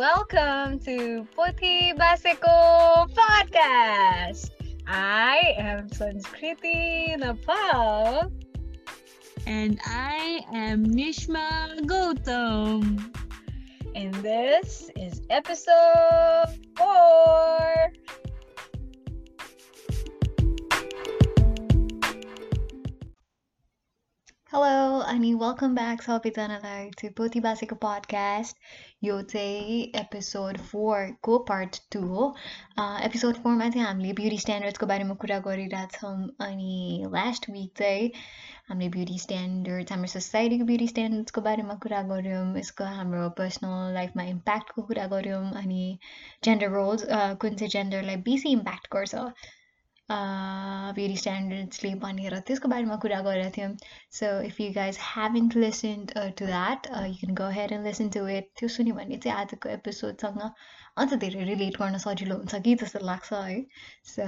welcome to Puti Basiko podcast. I am Sanskriti Napal. And I am Nishma Gautam. And this is episode four. Hello, अनि welcome back. सबैजनालाई to पोथी बासेको podcast. यो चाहिँ episode फोरको part two हो episode फोरमा चाहिँ हामीले ब्युटी स्ट्यान्डर्ड्सको बारेमा कुरा गरिरहेछौँ अनि लास्ट विक चाहिँ हामीले ब्युटी स्ट्यान्डर्ड्स हाम्रो सोसाइटीको ब्युटी स्ट्यान्डर्ड्सको बारेमा कुरा गऱ्यौँ यसको हाम्रो पर्सनल लाइफमा इम्प्याक्टको कुरा गऱ्यौँ अनि जेन्डर रोल्स कुन चाहिँ जेन्डरलाई बेसी इम्प्याक्ट गर्छ beauty standardsले भनेर त्यसको बारेमा कुरा गरेका थियौँ। So if you guys haven't listen to that you can go head and listen to it त्यो सुन्यो भने चाहिँ आजको एपिसोडसँग अझ धेरै रिलेट गर्न सजिलो हुन्छ कि जस्तो लाग्छ है। So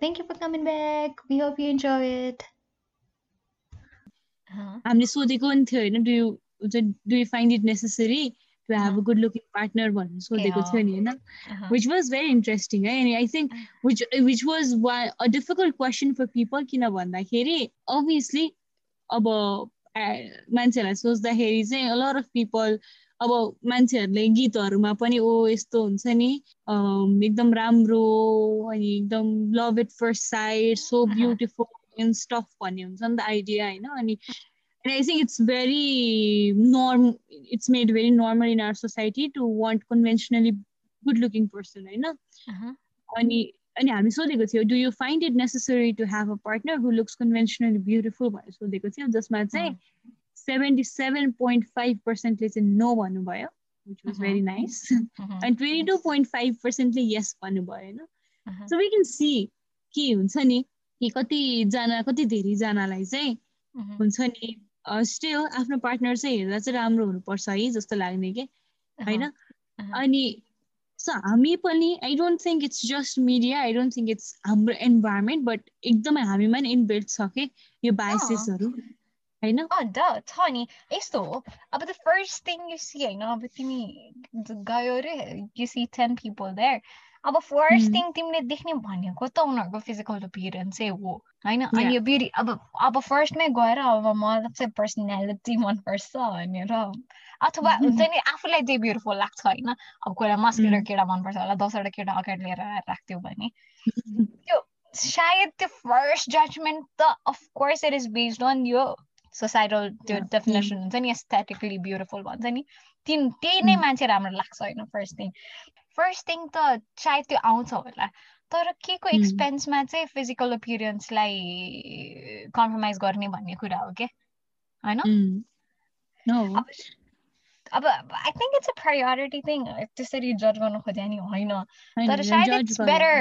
thank you for coming back we hope you enjoy it हामीले सोधेको पनि थियो होइन do do find it necessary have a good looking partner one so they could you know which was very interesting eh? and i think which which was why a difficult question for people kina भन्दाखेरि obviously अब मान्छेहरूलाई सोच्दाखेरि चाहिँ a lot of people अब मान्छेहरूले गीतहरूमा पनि ओ यस्तो हुन्छ नि एकदम राम्रो अनि एकदम love it first sight so beautiful in stuff भन्ने हुन्छ नि त आइडिया होइन अनि and i think it's very norm it's made very normal in our society to want conventionally good looking person होइन अनि अनि हामी सोधेको थियो do you find it necessary to have a partner who looks conventionally beautiful भनेर सोधेको थियो जसमा चाहिँ सेभेन्टी सेभेन पोइन्ट फाइभ पर्सेन्टले चाहिँ नो भन्नुभयो विच वाज भेरी नाइस अनि ट्वेन्टी टू पोइन्ट फाइभ पर्सेन्टले यस भन्नुभयो होइन? सो वी क्यान सी के हुन्छ नि कि कतिजना कति धेरैजनालाई चाहिँ हुन्छ नि स्टिल आफ्नो पार्टनर चाहिँ हेर्दा चाहिँ राम्रो हुनुपर्छ है जस्तो लाग्ने के? होइन? अनि सो हामी पनि I don't think it's just media I don't think it's हाम्रो इन्भाइरोमेन्ट बट एकदमै हामीमा नि इनबिल्ट छ कि? यो बायसेसहरू होइन? छ नि। यस्तो हो। अब the first thing you see होइन? अब तिमी गयो अरे you see ten people there अब फर्स्ट थिङ तिमीले देख्ने भनेको त उनीहरूको फिजिकल चाहिँ हो। होइन? अनि यो ब्युटी अब अब फर्स्टमै गएर अब मलाई चाहिँ पर्सनालिटी मनपर्छ भनेर। अथवा हुन्छ नि आफूलाई चाहिँ ब्युटिफुल लाग्छ होइन? अब कोहीलाई मस्कुलर केटा मनपर्छ होला दसवटा केटा अगाडि लिएर राख्थ्यो भने। त्यो सायद त्यो फर्स्ट जजमेन्ट त of course it is based on यो सोसाइटल त्यो डेफिनेसन हुन्छ नि एस्थेटिकली ब्युटिफुल भन्छ नि। तिन त्यही नै मान्छे राम्रो लाग्छ होइन? फर्स्ट थिङ फर्स्ट थिङ त सायद त्यो आउँछ होला तर के को एक्सपेन्समा चाहिँ फिजिकल अपियरेन्सलाई कम्प्रोमाइज गर्ने भन्ने कुरा हो क्या होइन अब I think it's a priority thing त्यसरी जज गर्नु खोज्यो नि होइन तर सायद इट्स बेटर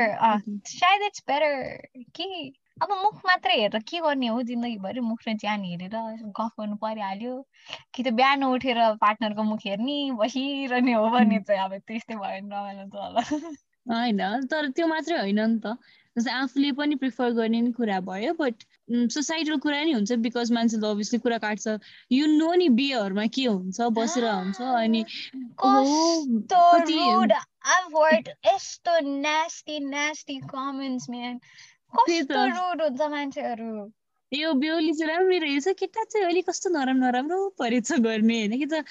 सायद इट्स बेटर कि अब मुख मात्रै हेरेर के गर्ने हो जिन्दगीभरि मुख र ज्यान हेरेर गफ गर्नु परिहाल्यो। कि त बिहान उठेर पार्टनरको मुख हेर्ने बसिरहने हो भने चाहिँ अब त्यस्तै भयो भने रमाइलो छ होला। होइन तर त्यो मात्रै होइन नि त। जस्तै आफूले पनि प्रिफर गर्ने नि कुरा भयो बट सोसाइटीको कुरा नि हुन्छ बिकज मान्छेले अभियसली कुरा काट्छ। यु नो नि बिहेहरूमा के हुन्छ बसेर हुन्छ अनि यस्तो नास्टी नास्टी कमेन्ट्स म्यान कस्तो रुड हुन्छ मान्छेहरू? यो बेहुली चाहिँ राम्रै रहेछ केटा चाहिँ अहिले कस्तो नराम्रो नराम्रो परेछ गर्ने होइन कि त?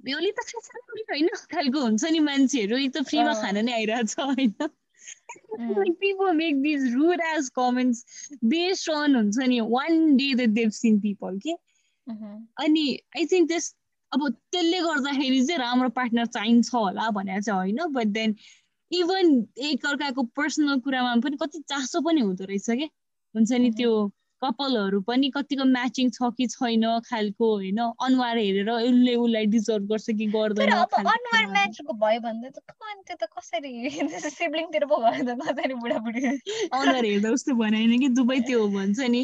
बेहुली त खास होइन? खालको हुन्छ नि मान्छेहरू एक त फ्रीमा खाना नै आइरहेछ होइन? people make these rude as comments based on हुन्छ नि one day that they've seen people के अनि आई थिङ्क त्यस अब त्यसले गर्दाखेरि चाहिँ राम्रो पार्टनर चाहिन्छ होला भनेर चाहिँ होइन? बट देन इभन एकअर्काको पर्सनल कुरामा पनि कति चासो पनि हुँदो रहेछ क्या हुन्छ नि त्यो कपालहरू पनि कतिको म्याचिङ छ कि छैन खालको होइन? अनुहार हेरेर उसले उसलाई डिजर्भ गर्छ कि गर्दैन अनुहार म्याचको भयो भने त त्यो त कसरी सिब्लिङतिर पो भयो त कसरी बुढाबुढी? अनुहार हेर्दा उस्तो भनेन कि दुबई त्यो भन्छ नि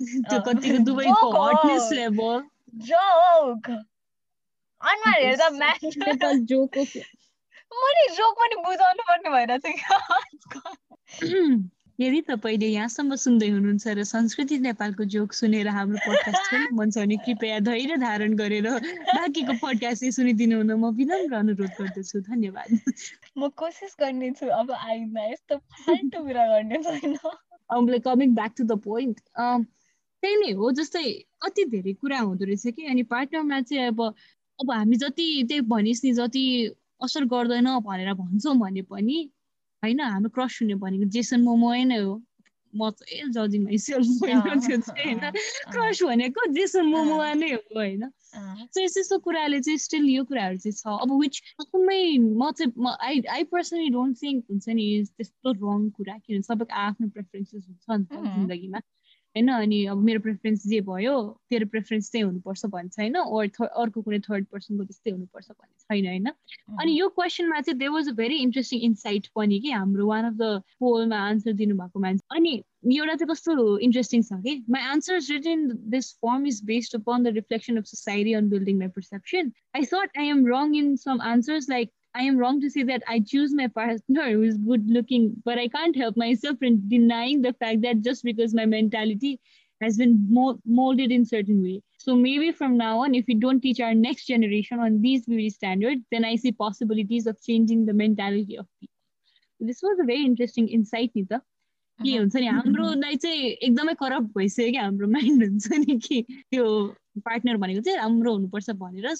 त्यो कतिको दुबईको हटनेस लेभल जोक अनुहार हेर्दा म्याच जोक मैले जोक पनि बुझाउनु पर्ने भइरहेछ यदि तपाईँले यहाँसम्म सुन्दै हुनुहुन्छ र संस्कृति नेपालको जोक सुनेर हाम्रो पडकास्ट छोड्नु मन छ भने कृपया धैर्य धारण गरेर बाँकीको पडकास्ट सुनिदिनु हुन म विनम्र अनुरोध गर्दछु। धन्यवाद। म कोसिस गर्नेछु अब आइमा यस्तो फाल्टो कुरा गर्ने छैन। अब coming back to the point त्यही नै हो जस्तै कति धेरै कुरा हुँदो रहेछ कि अनि पार्टनरमा चाहिँ अब अब हामी जति त्यही भनिस् नि जति असर गर्दैन भनेर भन्छौँ भने पनि होइन हाम्रो क्रस हुने भनेको जेसन मोमो नै हो म चाहिँ जजिङ त्यो चाहिँ होइन। क्रस भनेको जेसन मोमो नै हो होइन। सो यस्तो यस्तो कुराले चाहिँ स्टिल यो कुराहरू चाहिँ छ। अब विच एकदमै म चाहिँ I I personally don't think हुन्छ नि त्यस्तो रङ कुरा किनभने सबैको आफ्नो प्रेफरेन्सेस हुन्छ नि त जिन्दगीमा। होइन अनि अब मेरो प्रेफरेन्स जे भयो तेरो प्रेफरेन्स त्यही हुनुपर्छ भन्छ होइन? ओर अर्को कुनै थर्ड पर्सनको त्यस्तै हुनुपर्छ भन्ने छैन होइन? अनि यो क्वेसनमा चाहिँ they was a very interesting insight पनि कि हाम्रो वान अफ द पोलमा आन्सर दिनुभएको मान्छे। अनि एउटा चाहिँ कस्तो इन्ट्रेस्टिङ छ कि my answer written this form is based upon the reflection of society on building my perception I thought I am wrong in some answers like I am wrong to say that I choose my partner who is good looking, but I can't help myself in denying the fact that just because my mentality has been molded in certain way. So maybe from now on, if we don't teach our next generation on these beauty standards, then I see possibilities of changing the mentality of people. This was a very interesting insight, Nita. के हुन्छ नि हामीलाई चाहिँ एकदमै corrupt भइसक्यो क्या हाम्रो mind हुन्छ नि कि त्यो पार्टनर भनेको चाहिँ राम्रो हुनुपर्छ भनेर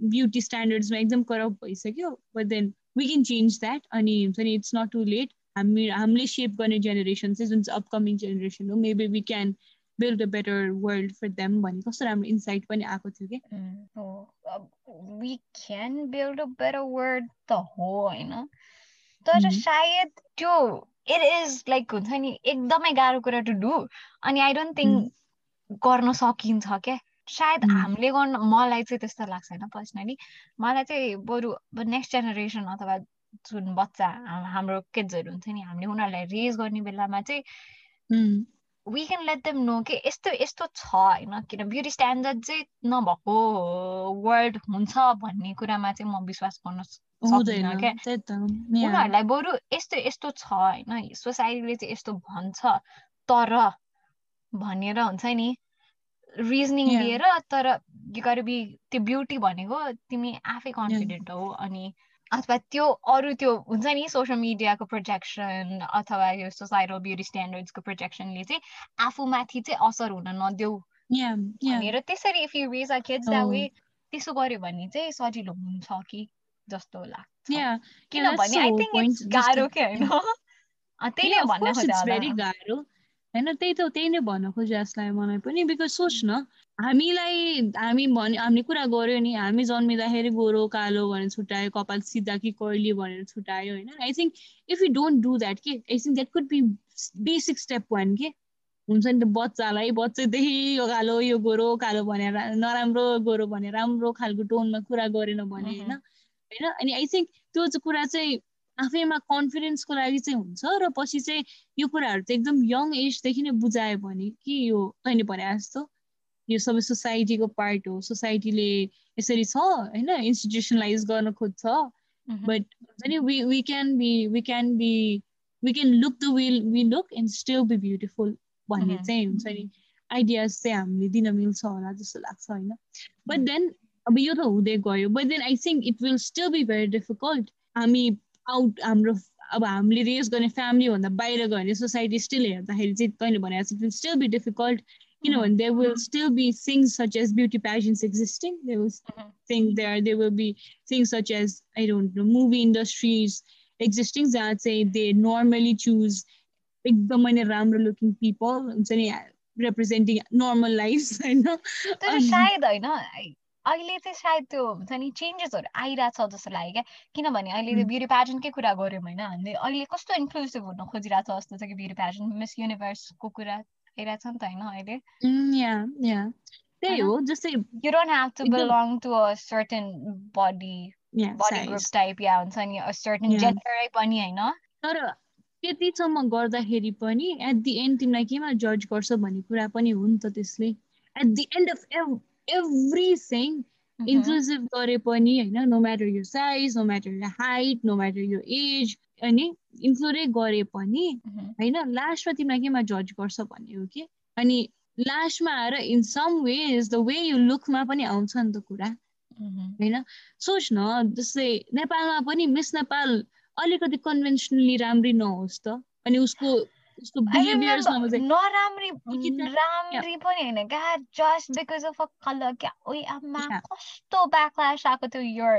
ब्युटी स्ट्यान्डर्ड्समा एकदम करप्ट भइसक्यो but then we can change that अनि हुन्छ नि इट्स नट टु लेट हामी हामीले सेप गर्ने जेनेरेसन चाहिँ जुन चाहिँ अपकमिङ जेनेरेसन हो maybe we can build a better world for them भन्ने कस्तो राम्रो इन्साइट पनि आएको थियो कि? We can build a better world त हो होइन? तर सायद त्यो इट इज लाइक हुन्छ नि एकदमै गाह्रो कुरा टु डु अनि आई डोन्ट थिङ्क गर्न सकिन्छ क्या सायद हामीले गर्न मलाई चाहिँ त्यस्तो लाग्छ होइन पर्सनली। मलाई चाहिँ बरु नेक्स्ट जेनेरेसन अथवा जुन बच्चा हाम्रो किड्सहरू हुन्छ नि हामीले उनीहरूलाई रेज गर्ने बेलामा चाहिँ we can let them know कि यस्तो यस्तो छ होइन किन ब्युटी स्ट्यान्डर्ड चाहिँ नभएको वर्ल्ड हुन्छ भन्ने कुरामा चाहिँ म विश्वास गर्न सक्दिनँ क्या। उनीहरूलाई बरु यस्तो यस्तो छ होइन सोसाइटीले चाहिँ यस्तो भन्छ तर भनेर हुन्छ नि रिजनिङ दिएर तर बी त्यो ब्युटी भनेको तिमी आफै कन्फिडेन्ट हो अनि अथवा त्यो अरू त्यो हुन्छ नि सोसियल मिडियाको प्रोजेक्सन अथवा यो सोसाइटल ब्युटी स्ट्यान्डर्ड्सको प्रोजेक्सनले चाहिँ आफूमाथि चाहिँ असर हुन नदेऊ भनेर त्यसरी if you raise a kids that way त्यसो गर्यो भने चाहिँ सजिलो हुन्छ कि जस्तो लाग्छ। किनभने आई थिङ्क गाह्रो के होइन? त्यही नै गाह्रो। होइन त्यही त त्यही नै भन्न खोजे जसलाई मलाई पनि। बिकज सोच न हामीलाई हामी भने हामीले कुरा गऱ्यो नि हामी जन्मिँदाखेरि गोरो कालो भनेर छुट्यायो कपाल सिधा कि कर्ली भनेर छुट्यायो होइन? I think if you don't do that के I think that could be basic step one के। हुन्छ नि त बच्चालाई बच्चादेखि यो कालो यो गोरो कालो भनेर नराम्रो गोरो भने राम्रो खालको टोनमा कुरा गरेन भने होइन? होइन? अनि आई थिङ्क त्यो कुरा चाहिँ आफैमा कन्फिडेन्सको लागि चाहिँ हुन्छ र पछि चाहिँ यो कुराहरू चाहिँ एकदम यङ एजदेखि नै बुझायो भने कि यो तैँले भने जस्तो। यो सबै सोसाइटीको पार्ट हो। सोसाइटीले यसरी छ होइन? इन्स्टिट्युसनलाइज गर्न खोज्छ बट हुन्छ नि we we can be we can be we can look the will we look and still be beautiful भन्ने चाहिँ हुन्छ नि आइडियाज चाहिँ हामीले दिन मिल्छ होला जस्तो लाग्छ होइन? बट देन अब यो त हुँदै गयो। But then I think it will still be very difficult हामी आउट हाम्रो अब हामीले रेस गर्ने फ्यामिलीभन्दा बाहिर गयो भने सोसाइटी स्टिल हेर्दाखेरि चाहिँ तैँले भने it will still be difficult you know, and there will still be things such as beauty pageants existing. There will mm-hmm. think there there will be things such as I don't know movie industries existing that say they normally choose एकदमै नै राम्रो looking people हुन्छ नि representing normal life होइन तर सायद होइन अहिले चाहिँ सायद त्यो हुन्छ नि चेन्जेसहरू आइरहेछ जस्तो लाग्यो क्या। किनभने अहिले त्यो ब्युटी प्याजन्टकै कुरा गऱ्यौँ होइन? हामीले अहिले कस्तो इन्क्लुसिभ हुन खोजिरहेछ जस्तो छ कि ब्युटी प्याजन्ट मिस युनिभर्सको कुरा आइरहेछ नि त होइन अहिले। त्यही हो जस्तै you don't have to belong to a certain body body group type या हुन्छ नि अ सर्टेन जेन्डरै पनि होइन? तर त्यतिसम्म गर्दाखेरि पनि एट दि एन्ड तिमीलाई केमा जज गर्छ भन्ने कुरा पनि हो नि त त्यसले। At the end of every thing inclusive गरे पनि होइन नो म्याटर यो साइज नो म्याटर यो हाइट नो म्याटर यो एज अनि इन्क्लुडै गरे पनि होइन? लास्टमा तिमीलाई केमा जज गर्छ भन्ने हो कि? अनि लास्टमा आएर in some ways the way you लुकमा पनि आउँछ नि त कुरा होइन? सोच न जस्तै नेपालमा पनि मिस नेपाल अलिकति कन्भेन्सनली राम्री नहोस् त अनि उसको उसको नराम्री राम्री पनि होइन क्या just because of a colour क्या? ओइ आमा कस्तो ब्याकल्यास आएको थियो यो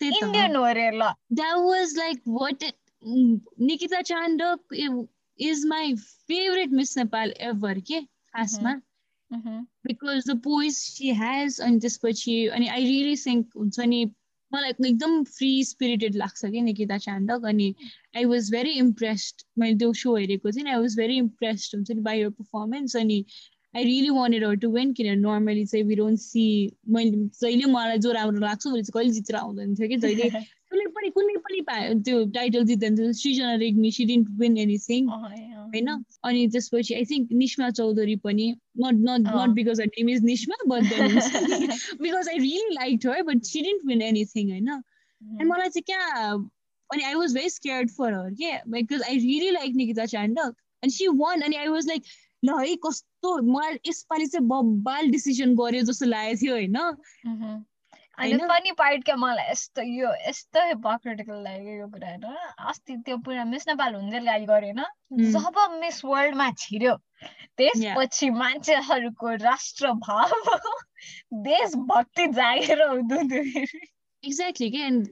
इन्डियन हो। रे ल। That was like what Nikita Chandak is my favourite Miss Nepal ever के खासमा because the poise she has अनि त्यसपछि अनि आई रियली थिङ्क हुन्छ नि मलाई एकदम फ्री स्पिरिटेड लाग्छ कि निकिता चाण्डक अनि आई वाज भेरी इम्प्रेस्ड मैले त्यो सो हेरेको थिएँ आई वाज भेरी इम्प्रेस्ड हुन्छ नि बाई यर पर्फर्मेन्स अनि I really wanted her to win किन नर्मली चाहिँ वी डोन्ट सी मैले जहिले मलाई जो राम्रो लाग्छ उसले चाहिँ कहिले जितेर आउँदैन थियो कि जहिले कुनै पनि कुनै पनि त्यो टाइटल जित्दैन थियो Srijana Regmi she didn't win anything होइन? अनि त्यसपछि आई थिङ्क निस्मा चौधरी पनि not not not because her name is Nisma but because I really like है but she didn't win anything होइन? अनि मलाई चाहिँ क्या अनि I was very scared for her के because I really like Nikita Chandak अनि सी वान अनि आई वाज लाइक ल है कस्तो मलाई यसपालि चाहिँ बब्बाल डिसिजन गर्यो जस्तो लागेको थियो होइन? अनि फनी पार्ट क्या मलाई यस्तो यो यस्तो हिपोक्रिटिकल लाग्यो यो कुरा होइन? अस्ति त्यो पुरा मिस नेपाल हुन्जेल लागि गरेन? जब मिस वर्ल्डमा छिर्यो त्यसपछि मान्छेहरूको राष्ट्र भाव देशभक्ति जागेर हुँदो एक्ज्याक्टली के and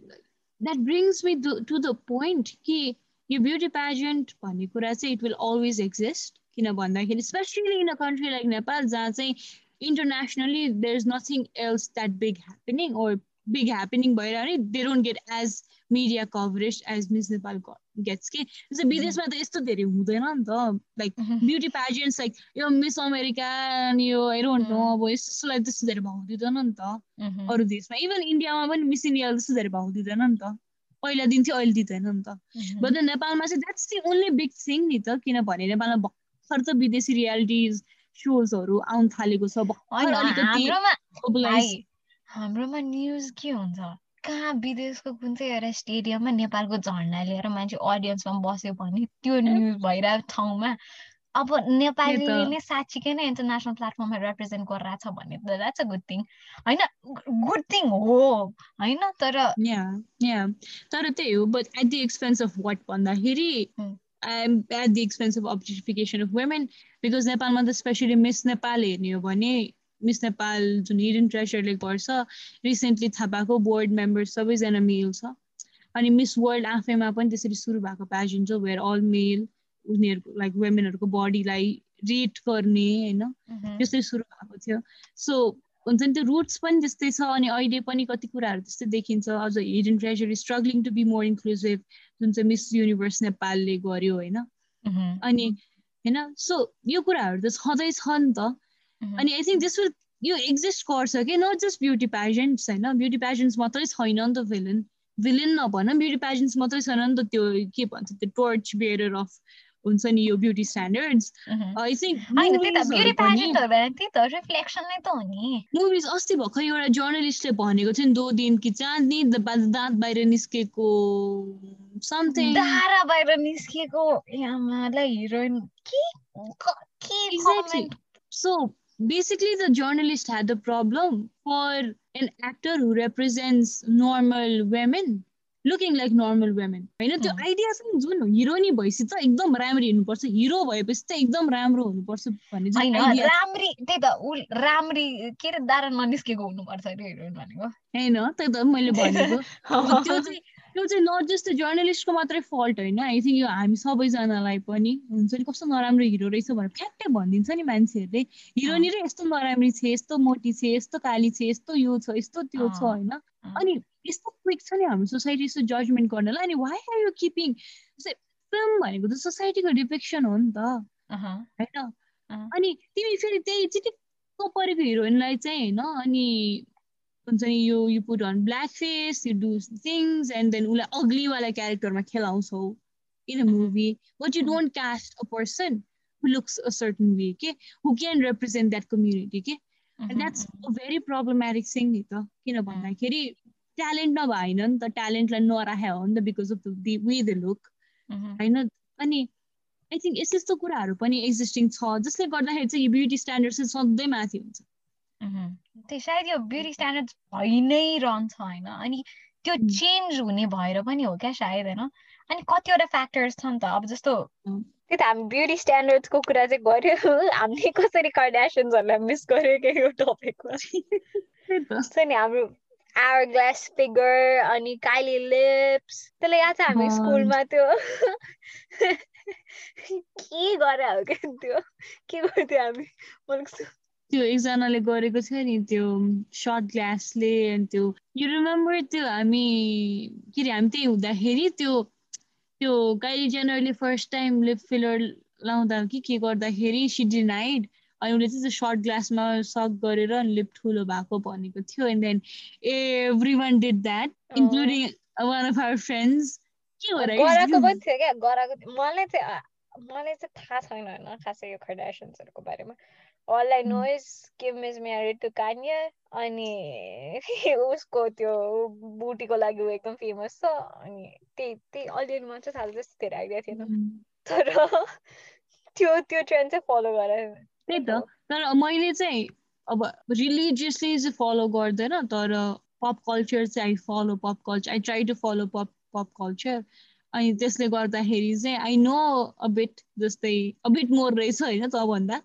that brings me to the point कि यो ब्युटी पेजेन्ट भन्ने कुरा चाहिँ इट विल अलवेज एक्जिस्ट किन भन्दाखेरि specially in a country like Nepal जहाँ चाहिँ internationally there's nothing else that big happening or big happening भइरह्यो नि they don't get as media coverage as Miss Nepal gets के जस्तै विदेशमा त यस्तो धेरै हुँदैन नि त लाइक ब्युटी पेजेन्ट्स लाइक यो मिस अमेरिका यो आई डोन्ट नो अब यस्तोलाई त्यस्तो धेरै भाउ दिँदैन नि त अरू देशमा इभन इन्डियामा पनि मिस इन्डिया त्यस्तो धेरै भाउ दिँदैन नि त पहिला दिन्थ्यो अहिले दिँदैन नि त बट नेपालमा चाहिँ that's the only big thing नि त किनभने नेपालमा भर्खर त विदेशी रियालिटिज सोजहरू आउनु थालेको छ। हाम्रोमा न्युज के हुन्छ? कहाँ विदेशको कुन चाहिँ एउटा स्टेडियममा नेपालको झन्डा लिएर मान्छे अडियन्समा बस्यो भने त्यो न्युज भइरहेको ठाउँमा? अब नेपालीले नै साँच्चीकै नै इन्टरनेसनल प्लेटफर्ममा रिप्रेजेन्ट गरिरहेछ भने त द्याट्स अ गुड थिङ होइन गुड थिङ हो होइन तर तर त्यही हो but at the expense of what भन्दाखेरि um, at the expense of objectification of women because नेपालमा त स्पेसली मिस नेपाल हेर्ने हो भने मिस नेपाल जुन हिडन ट्रेसरले गर्छ रिसेन्टली थाहा पाएको बोर्ड मेम्बर सबैजना मेल छ अनि मिस वर्ल्ड आफैमा पनि त्यसरी सुरु भएको प्याजन छ वेयर अल मेल उनीहरूको लाइक वुमेनहरूको बडीलाई रेट गर्ने होइन? त्यस्तै सुरु भएको थियो. सो हुन्छ नि त्यो रुट्स पनि त्यस्तै छ अनि अहिले पनि कति कुराहरू त्यस्तै देखिन्छ। अझ hidden treasure struggling to be more inclusive जुन चाहिँ मिस युनिभर्स नेपालले गर्यो होइन। अनि होइन सो यो कुराहरू त छँदै छ नि त। अनि आई थिङ्क दिस विल यो एक्जिस्ट गर्छ कि? नट जस्ट ब्युटी पेजेन्ट्स होइन? ब्युटी पेजेन्ट्स मात्रै छैन नि त भिलन भिलन नभन ब्युटी पेजेन्ट्स मात्रै छैन नि त त्यो के भन्छ त्यो टर्च बेयर अफ हुन्छ नि यो ब्युटी स्ट्यान्डर्ड्स मुभिज अस्ति भर्खर एउटा जर्नलिस्टले भनेको थियो नि दो दिन कि चाँदनी दाँत बाहिर निस्केको। समथिङ दारा बाहिर निस्केको heroine Exactly. So basically, the journalist had a problem for an actor who represents normal women. Looking like normal women होइन? त्यो आइडिया छ नि जुन हिरोनी भएपछि त एकदम राम्री हुनुपर्छ। हिरो भएपछि त एकदम राम्रो हुनुपर्छ भन्ने राम्री त्यही त राम्री के अरे ननिस्केको हुनुपर्छ अरे हिरोइन भनेको। होइन? त्यही त मैले भनेको। त्यो चाहिँ त्यो चाहिँ नट जस्ट जर्नलिस्टको मात्रै फल्ट होइन। आई थिङ्क यो हामी सबैजनालाई पनि हुन्छ नि कस्तो नराम्रो हिरो रहेछ भनेर फ्याक्टै भनिदिन्छ नि मान्छेहरूले। हिरोनी र यस्तो नराम्री छ यस्तो मोटी छ यस्तो काली छ यस्तो यो छ यस्तो त्यो छ होइन। अनि यस्तो क्विक छ नि हाम्रो सोसाइटी यस्तो जजमेन्ट गर्नलाई। अनि why are you keeping film भनेको त सोसाइटीको डिपेक्सन हो नि त। होइन? अनि तिमी फेरि त्यही चिटिक्क परेको हिरोइनलाई चाहिँ होइन अनि हुन्छ नि यो you put on black face you do things and then उसलाई अग्लीवाला क्यारेक्टरमा खेलाउँछौ in a movie but you don't cast a person who looks a certain way के who can represent that community के that's a very problematic thing नि त। किन भन्दाखेरि talent नभएन नि त ट्यालेन्टलाई नराखे हो नि त because of the way the look होइन अनि आई थिङ्क यस्तो यस्तो कुराहरू पनि एक्जिस्टिङ छ जसले गर्दाखेरि चाहिँ यो ब्युटी स्ट्यान्डर्ड चाहिँ सधैँ माथि हुन्छ। त्यही सायद यो ब्युटी स्ट्यान्डर्ड भइ नै रहन्छ होइन? अनि त्यो चेन्ज हुने भएर पनि हो क्या सायद होइन? अनि कतिवटा फ्याक्टर्स छ नि त अब जस्तो त्यही त हामी ब्युटी स्ट्यान्डर्ड्सको कुरा चाहिँ गऱ्यो हामीले कसरी कार्डासन्सहरूलाई मिस गर्यो क्या यो टपिकमा नि हाम्रो आवर ग्लास फिगर अनि काइली लिप्स त्यसलाई याद छ हामी स्कुलमा त्यो के गरे हो क्या त्यो के गर्थ्यो हामी त्यो एकजनाले गरेको थियो नि त्यो सर्ट ग्लासले अनि त्यो यु रिमेम्बर त्यो हामी के अरे हामी त्यही हुँदाखेरि त्यो त्यो Kylie generally first time lip filler लाउँदा कि के गर्दाखेरि सी डिनाइड अनि उसले चाहिँ सर्ट ग्लासमा सक गरेर लिप ठुलो भएको भनेको थियो. And then every one did that including one of our friends के पनि थियो क्या? गराएको मलाई चाहिँ मलाई चाहिँ थाहा छैन होइन खासै यो खर्डासन्सहरूको बारेमा। All I know is Kim is married to Kanye अनि उसको त्यो बुटीको लागि ऊ एकदम फेमस छ अनि त्यही त्यही अलिअलि मात्रै थाहा त्यस्तो धेरै आइडिया थिएन। तर त्यो त्यो ट्रेन्ड चाहिँ फलो गरेर त्यही त तर मैले चाहिँ अब रिलिजियसली चाहिँ फलो गर्दैन तर पप कल्चर चाहिँ I follow pop culture I try to follow pop pop culture अनि त्यसले गर्दाखेरि चाहिँ आई नो अबिट जस्तै अबिट मोर रहेछ होइन त्योभन्दा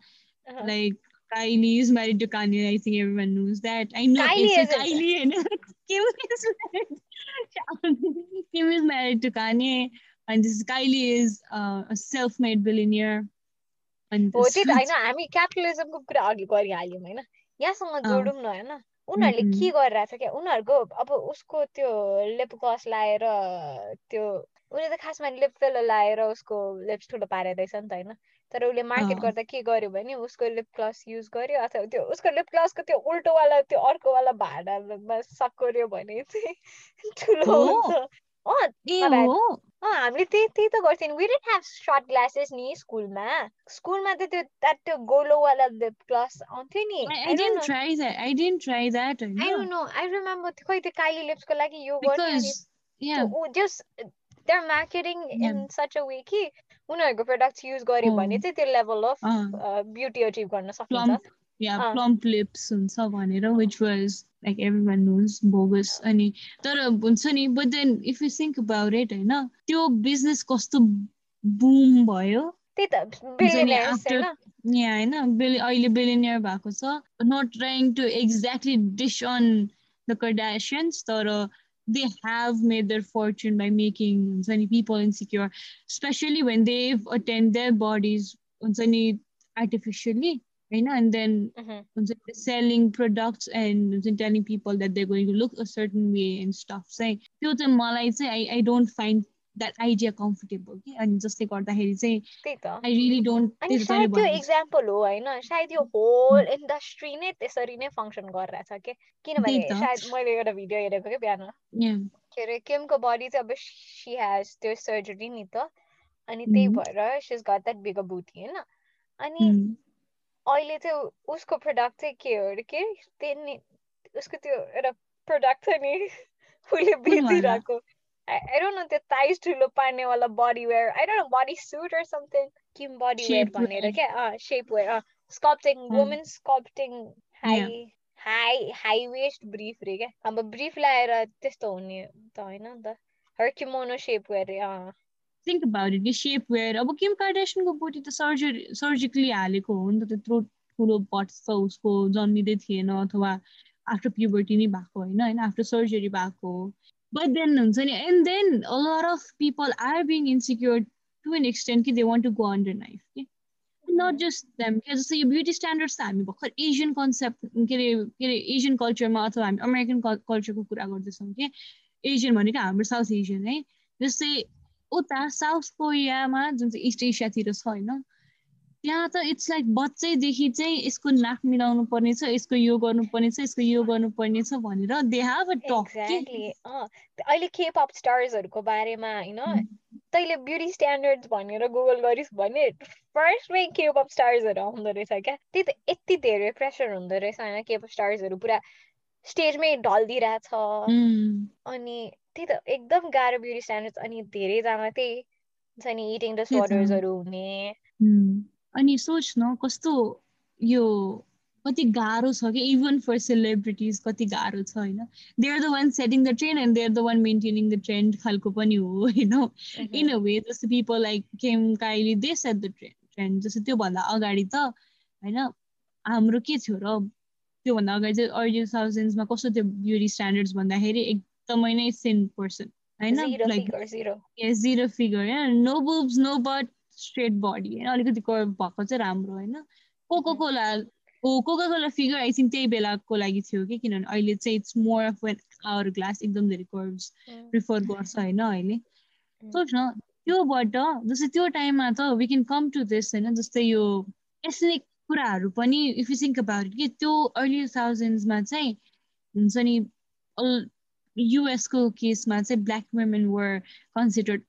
like Kylie is married to Kanye. I think everyone knows that. I know Kylie it's Kylie and Kim is married. Kim is married to Kanye, and this हो त्यही त होइन हामी क्यापिटलिजमको कुरा अघि गरिहाल्यौँ होइन? यहाँसँग जोडौँ न होइन? उनीहरूले के गरिरहेछ क्या? उनीहरूको अब उसको त्यो लिप ग्लस लाएर त्यो उसले त खासमा लिप फिलर लाएर उसको लिप्स ठुलो पारेदैछ नि त होइन? तर उसले मार्केट गर्दा के गर्यो भने उसको लिप ग्लस युज गर्यो अथवा त्यो उसको लिप ग्लसको त्यो उल्टोवाला त्यो अर्कोवाला भाँडामा सकोर्यो भने चाहिँ ठुलो हुन्छ। हामीले त्यही त्यही त गर्थ्यौँ। We didn't have short glasses नि स्कुलमा। स्कुलमा त त्यो त्यो गोलोवाला ग्लस आउँथ्यो नि. I remember खै त्यो काइली लिप्सको लागि यो yeah. just they're marketing in such a way कि उनीहरूको प्रडक्ट युज गर्यो भने चाहिँ त्यो लेभल अफ ब्युटी अचिभ गर्न सकिन्छ। या प्लम्प लिप्स हुन्छ भनेर which was like everyone knows bogus अनि तर हुन्छ नि but then if you think about it होइन त्यो बिजनेस कस्तो बुम भयो होइन अहिले बिलिनियर भएको छ not trying to exactly diss on the Kardashians तर they have made their fortune by making people insecure, especially when they've attained their bodies artificially. And then mm-hmm. selling products and telling people that they're going to look a certain way and stuff. Saying, I, I don't find that idea comfortable कि अनि जसले गर्दाखेरि चाहिँ त्यही त I really don't अनि सायद त्यो इक्जाम्पल हो होइन सायद यो होल इन्डस्ट्री नै त्यसरी नै फङ्सन गरिरहेछ के किनभने सायद मैले एउटा भिडियो हेरेको क्या बिहान के अरे केमको बडी चाहिँ अब सी हेज त्यो सर्जरी नि त अनि त्यही भएर सिज गट द्याट बिग बुटी होइन अनि अहिले चाहिँ उसको प्रडक्ट चाहिँ के हो अरे के? त्यही उसको त्यो एउटा प्रडक्ट छ नि उसले बेचिरहेको I don't know the thighs ठुलो पार्नेवाला body wear I don't know body suit or something? Kim body wear भनेर क्या? अँ सेप वेयर अँ। Sculpting women sculpting high high high waist brief रे क्या? अब ब्रिफ लगाएर त्यस्तो हुने त होइन नि त। हर किमोनो सेप वेयर अँ। Think about it shape wear अब किम कार्डेसनको बोडी त सर्जरी सर्जिकली हालेको हो नि त त्यत्रो ठुलो बट्स त उसको जन्मिँदै थिएन अथवा आफ्टर प्युबर्टी नै भएको होइन होइन आफ्टर सर्जरी भएको but then and then a lot of people are being insecure to an extent that they want to go under knife okay? not just them because the beauty standards हामी भर्खर Asian concept के अरे के अरे Asian कल्चरमा अथवा हामी American कल्चरको कुरा गर्दैछौँ कि एसियन भनेको हाम्रो साउथ एसियन है जस्तै उता साउथ कोरियामा जुन चाहिँ इस्ट एसियातिर छ होइन? त्यहाँ त इट्स लाइक बच्चैदेखि चाहिँ यसको नाक मिलाउनु पर्ने छ यसको यो गर्नुपर्ने छ यसको यो गर्नुपर्ने छ भनेर दे हेभ अ टक अहिले के पप स्टार्सहरूको बारेमा होइन? तैँले ब्युटी स्ट्यान्डर्ड भनेर गुगल गरिस् भने फर्स्टमै केपअप स्टार्सहरू आउँदो रहेछ क्या? त्यही त यति धेरै प्रेसर हुँदो रहेछ होइन केपअप स्टार्सहरू पुरा स्टेजमै ढल्दिरहेछ अनि त्यही त एकदम गाह्रो ब्युटी स्ट्यान्डर्ड अनि धेरैजना त्यही छ नि इटिङ डिसअर्डर्सहरू हुने। अनि सोच न कस्तो यो कति गाह्रो छ कि इभन फर सेलिब्रिटिज कति गाह्रो छ होइन? They are the one setting the trend and they are the one maintaining the trend खालको पनि हो होइन? इन अ वे जस्तो people like Kim Kylie they set the trend trend जस्तो त्योभन्दा अगाडि त होइन? हाम्रो के थियो र? त्योभन्दा अगाडि चाहिँ अर्ली थाउजन्ड्समा कस्तो थियो ब्युटी स्ट्यान्डर्ड्स भन्दाखेरि एकदमै नै सेन पर्सन होइन लाइक जिरो फिगर होइन no boobs no but straight body होइन अलिकति कर्भ भएको चाहिँ राम्रो होइन कोको कोला हो coca cola figure I think त्यही बेलाको लागि थियो कि किनभने अहिले चाहिँ it's more of an hourglass एकदम धेरै कर्भ्स प्रिफर गर्छ होइन अहिले सोच न त्योबाट जस्तै त्यो टाइममा त we can come to this होइन जस्तै यो एथनिक कुराहरू पनि इफ यु थिङ्क अबाउट कि त्यो अर्ली थाउजन्ड्समा चाहिँ हुन्छ नि युएसको केसमा चाहिँ black women were considered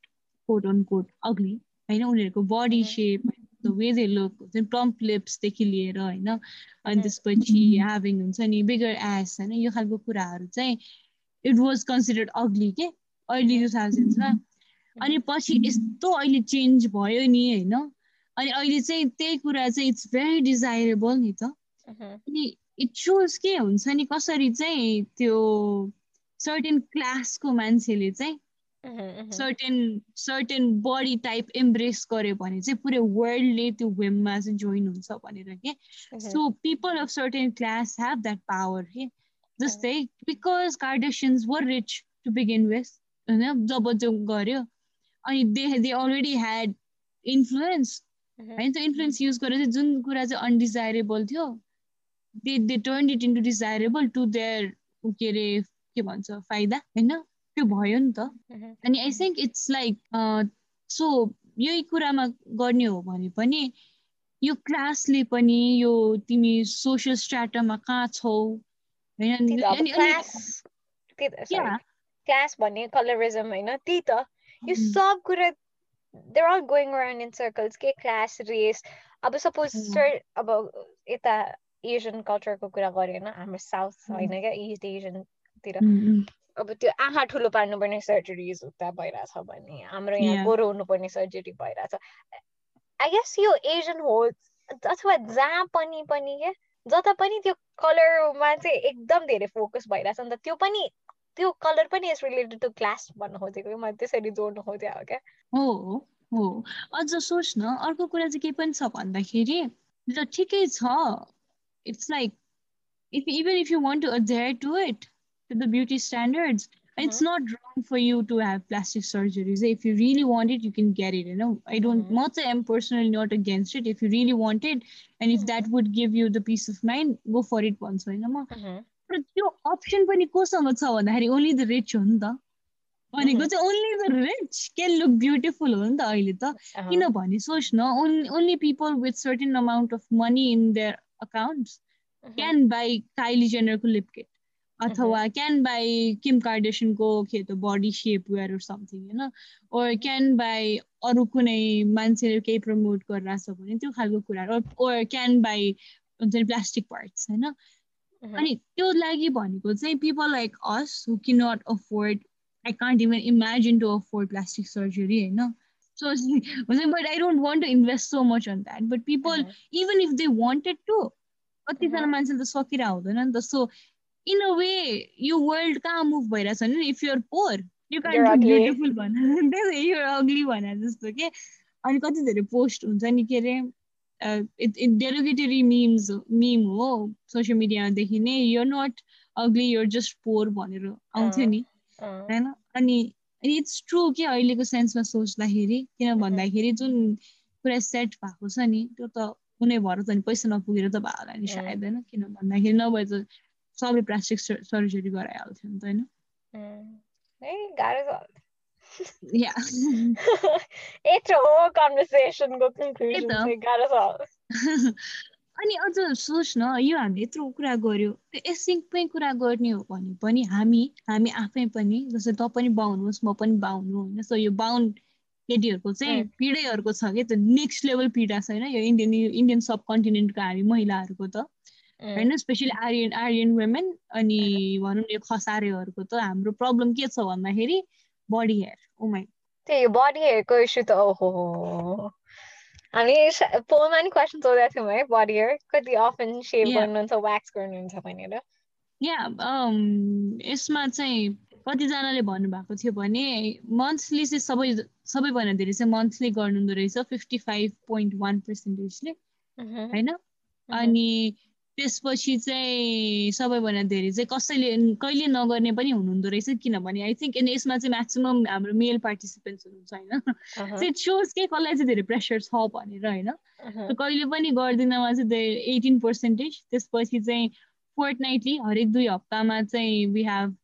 quote on quote ugly होइन उनीहरूको body shape the way they look हुन्छ प्लम्प लिप्सदेखि लिएर होइन? अनि त्यसपछि ह्याभिङ हुन्छ नि बिगर एस होइन? यो खालको कुराहरू चाहिँ इट वाज कन्सिडर्ड अग्ली के? अर्ली टु थाउजन्ड्समा अनि पछि यस्तो अहिले चेन्ज भयो नि होइन? अनि अहिले चाहिँ त्यही कुरा चाहिँ इट्स भेरी डिजायरेबल नि त। अनि इट सोज के हुन्छ नि कसरी चाहिँ त्यो सर्टेन क्लासको मान्छेले चाहिँ certain certain body type embrace गर्यो भने चाहिँ पुरै वर्ल्डले त्यो वेममा चाहिँ जोइन हुन्छ भनेर के। So people of certain class have that power के। जस्तै because Kardashians were rich to begin with होइन जब जो गर्यो अनि they they already had influence होइन त्यो इन्फ्लुएन्स युज गरेर चाहिँ जुन कुरा चाहिँ अनडिजायरेबल थियो they they turn it into desirable to their के अरे के भन्छ फाइदा? होइन? त्यो भयो नि त। अनि I think it's like so यही कुरामा गर्ने हो भने पनि यो क्लासले पनि यो तिमी सोसियल स्ट्राटामा कहाँ छौ? क्लास भन्ने कलरिजम होइन त्यही त। यो सब कुरा there are going around in circles के क्लास रेस अब सपोज सर अब यता एसियन कल्चरको कुरा गरेन हाम्रो साउथ होइन क्या इस्ट एसियनतिर अब त्यो आँखा ठुलो पार्नुपर्ने सर्जरिज उता भइरहेछ भने हाम्रो यहाँ गोरो हुनुपर्ने सर्जरी भइरहेछ। आई गेस यो एजियन हो अथवा जहाँ पनि पनि क्या जता पनि त्यो कलरमा चाहिँ एकदम धेरै फोकस भइरहेछ नि त त्यो पनि त्यो कलर पनि इज रिलेटेड टु क्लास भन्नु खोजेको मैले त्यसरी जोड्नु खोजेँ हो क्या। हो हो। अझ सोच न अर्को कुरा चाहिँ के पनि छ भन्दाखेरि ल ठिकै छ। It's like if even if you want to adhere to it to the beauty standards. Mm-hmm. It's not wrong for you to have plastic surgeries. If you really want it, you can get it. You know, I don't mm-hmm. not say I'm personally not against it. If you really want it, and if mm-hmm. that would give you the peace of mind, go for it once. होइन म तर त्यो option पनि कोसँग छ भन्दाखेरि only the rich हो नि त भनेको चाहिँ only the rich can look beautiful हो नि त अहिले त किनभने सोच न only people with certain amount of money in their accounts can buy Kylie जेनरको lip किट अथवा क्यान बाई किम कार्डेसनको के त body shape wear or something होइन? ओर क्यान बाई अरू कुनै मान्छेले केही प्रमोट गरिरहेछ भने त्यो खालको कुराहरू ओर क्यान बाई हुन्छ नि प्लास्टिक पार्ट्स होइन? अनि त्यो लागि भनेको चाहिँ पिपल लाइक अस हु कि not afford I can't even imagine to afford plastic surgery होइन? सो हुन्छ but I don't want to invest so much on that but people even if they wanted to कतिजना मान्छेले त सकिरहेको हुँदैन नि त। सो इन अ वे यो वर्ल्ड कहाँ मुभ भइरहेछ भने if you're poor you can beautiful भन युआर अग्ली भने जस्तो के अनि कति धेरै पोस्ट हुन्छ नि के अरे डेरोगेटरी मिम्स मिम हो सोसियल मिडियामा देखिने यो not ugly you're just poor भनेर आउँथ्यो नि होइन अनि इट्स ट्रु कि अहिलेको सेन्समा सोच्दाखेरि किन भन्दाखेरि जुन पुरा सेट भएको छ नि त्यो त कुनै भएर त पैसा नपुगेर त भयो होला नि सायद होइन किन भन्दाखेरि नभए त सबै प्लास्टिक सर्जरी गराइहाल्थ्यो नि त होइन? अनि अझ सोच न यो हामीले यत्रो कुरा गर्यो एसिङमै कुरा गर्ने हो भने पनि हामी हामी आफै पनि जस्तै त पनि बाहुनुहोस् म पनि बाहुनु होइन? सो यो बाहुन केटीहरूको चाहिँ पिँढैहरूको छ कि त्यो नेक्स्ट लेभल पीडा छ होइन यो इन्डियन इन्डियन सब कन्टिनेन्टको हामी महिलाहरूको त। होइन? स्पेसली आर्यन आर्यन वुमेन अनि भनौँ न यो खसारेहरूको त हाम्रो प्रब्लम के छ भन्दाखेरि बडी हेयर उमाइ त्यही बडी हेयरको इस्यु त ओहो। हामी फोनमा नि क्वेसन सोधेको थियौँ है बडी हेयर कति अफन सेभ गर्नुहुन्छ व्याक्स गर्नुहुन्छ भनेर? या यसमा चाहिँ कतिजनाले भन्नुभएको थियो भने मन्थली चाहिँ सबै सबैभन्दा धेरै चाहिँ मन्थली गर्नुहुँदो रहेछ फिफ्टी फाइभ पोइन्ट वान पर्सेन्टेजले होइन? अनि त्यसपछि चाहिँ सबैभन्दा धेरै चाहिँ कसैले कहिले नगर्ने पनि हुनुहुँदो रहेछ किनभने आई थिङ्क यसमा चाहिँ म्याक्सिमम् हाम्रो मेल पार्टिसिपेन्ट्स हुनुहुन्छ होइन? इट सोर्स के कसलाई चाहिँ धेरै प्रेसर छ भनेर होइन? कहिले पनि गर्दिनमा चाहिँ एटिन पर्सेन्टेज त्यसपछि चाहिँ फोर्टनाइटली हरेक दुई हप्तामा चाहिँ we have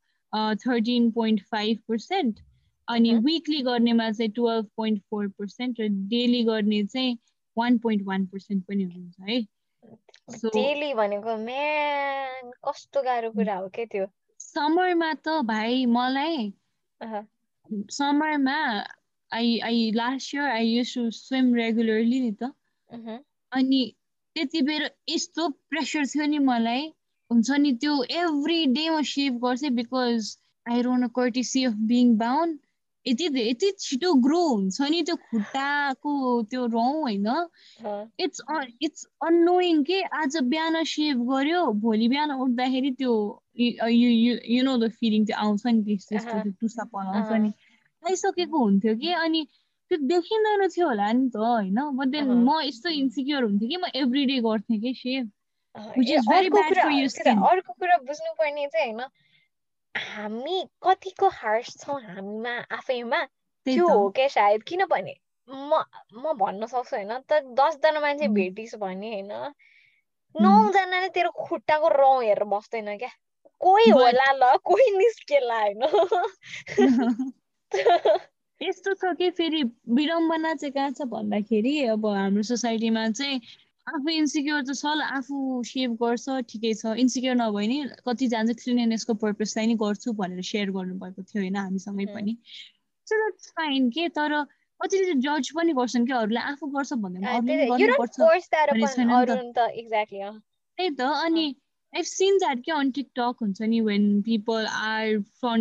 thirteen point five percent अनि विकली गर्नेमा चाहिँ टुवेल्भ पोइन्ट फोर पर्सेन्ट र डेली गर्ने चाहिँ वान पोइन्ट वान पर्सेन्ट पनि हुनुहुन्छ है? डेली भनेको म्यान कस्तो गाह्रो कुरा हो के त्यो? समरमा त भाइ मलाई समरमा I I last year I use to swim regularly नि त। अनि त्यति बेर यस्तो प्रेसर थियो नि मलाई हुन्छ नि त्यो एभ्री डे म सेभ गर्छु because I run a courtesy of being bound यति यति छिटो ग्रो हुन्छ नि त्यो खुट्टाको त्यो रौँ होइन इट्स इट्स अनोइङ के आज बिहान सेभ गर्यो भोलि बिहान उठ्दाखेरि त्यो यु नो द फिलिङ त्यो आउँछ नि त्यस्तो त्यस्तो त्यो टुसापन आउँछ नि आइसकेको हुन्थ्यो कि अनि त्यो देखिँदैन थियो होला नि त होइन बट देन म यस्तो इन्सिक्योर हुन्थ्यो कि म एभ्री डे गर्थेँ कि सेभ अर्को कुरा बुझ्नुपर्ने चाहिँ होइन हामी कतिको हार्स छौँ हामीमा आफैमा? त्यो हो क्या सायद। किनभने म म भन्न सक्छु होइन त दसजना मान्छे भेटिस् भने होइन नौजनाले तेरो खुट्टाको रौँ हेरेर बस्दैन क्या। कोही होला ल कोही निस्केला होइन। यस्तो छ कि फेरि विडम्बना चाहिँ कहाँ छ भन्दाखेरि अब हाम्रो सोसाइटीमा चाहिँ आफू इन्सिक्योर त छ आफू सेभ गर्छ ठिकै छ। इन्सिक्योर नभए नि कतिजना चाहिँ क्लिननेसको पर्पजलाई नि गर्छु भनेर सेयर गर्नुभएको थियो होइन हामीसँगै पनि। सो द्याट्स फाइन के तर कतिले जज पनि गर्छन् कि अरूलाई आफू गर्छ भन्दा त्यही त। अनि I've seen that के on TikTok हुन्छ नि when people are from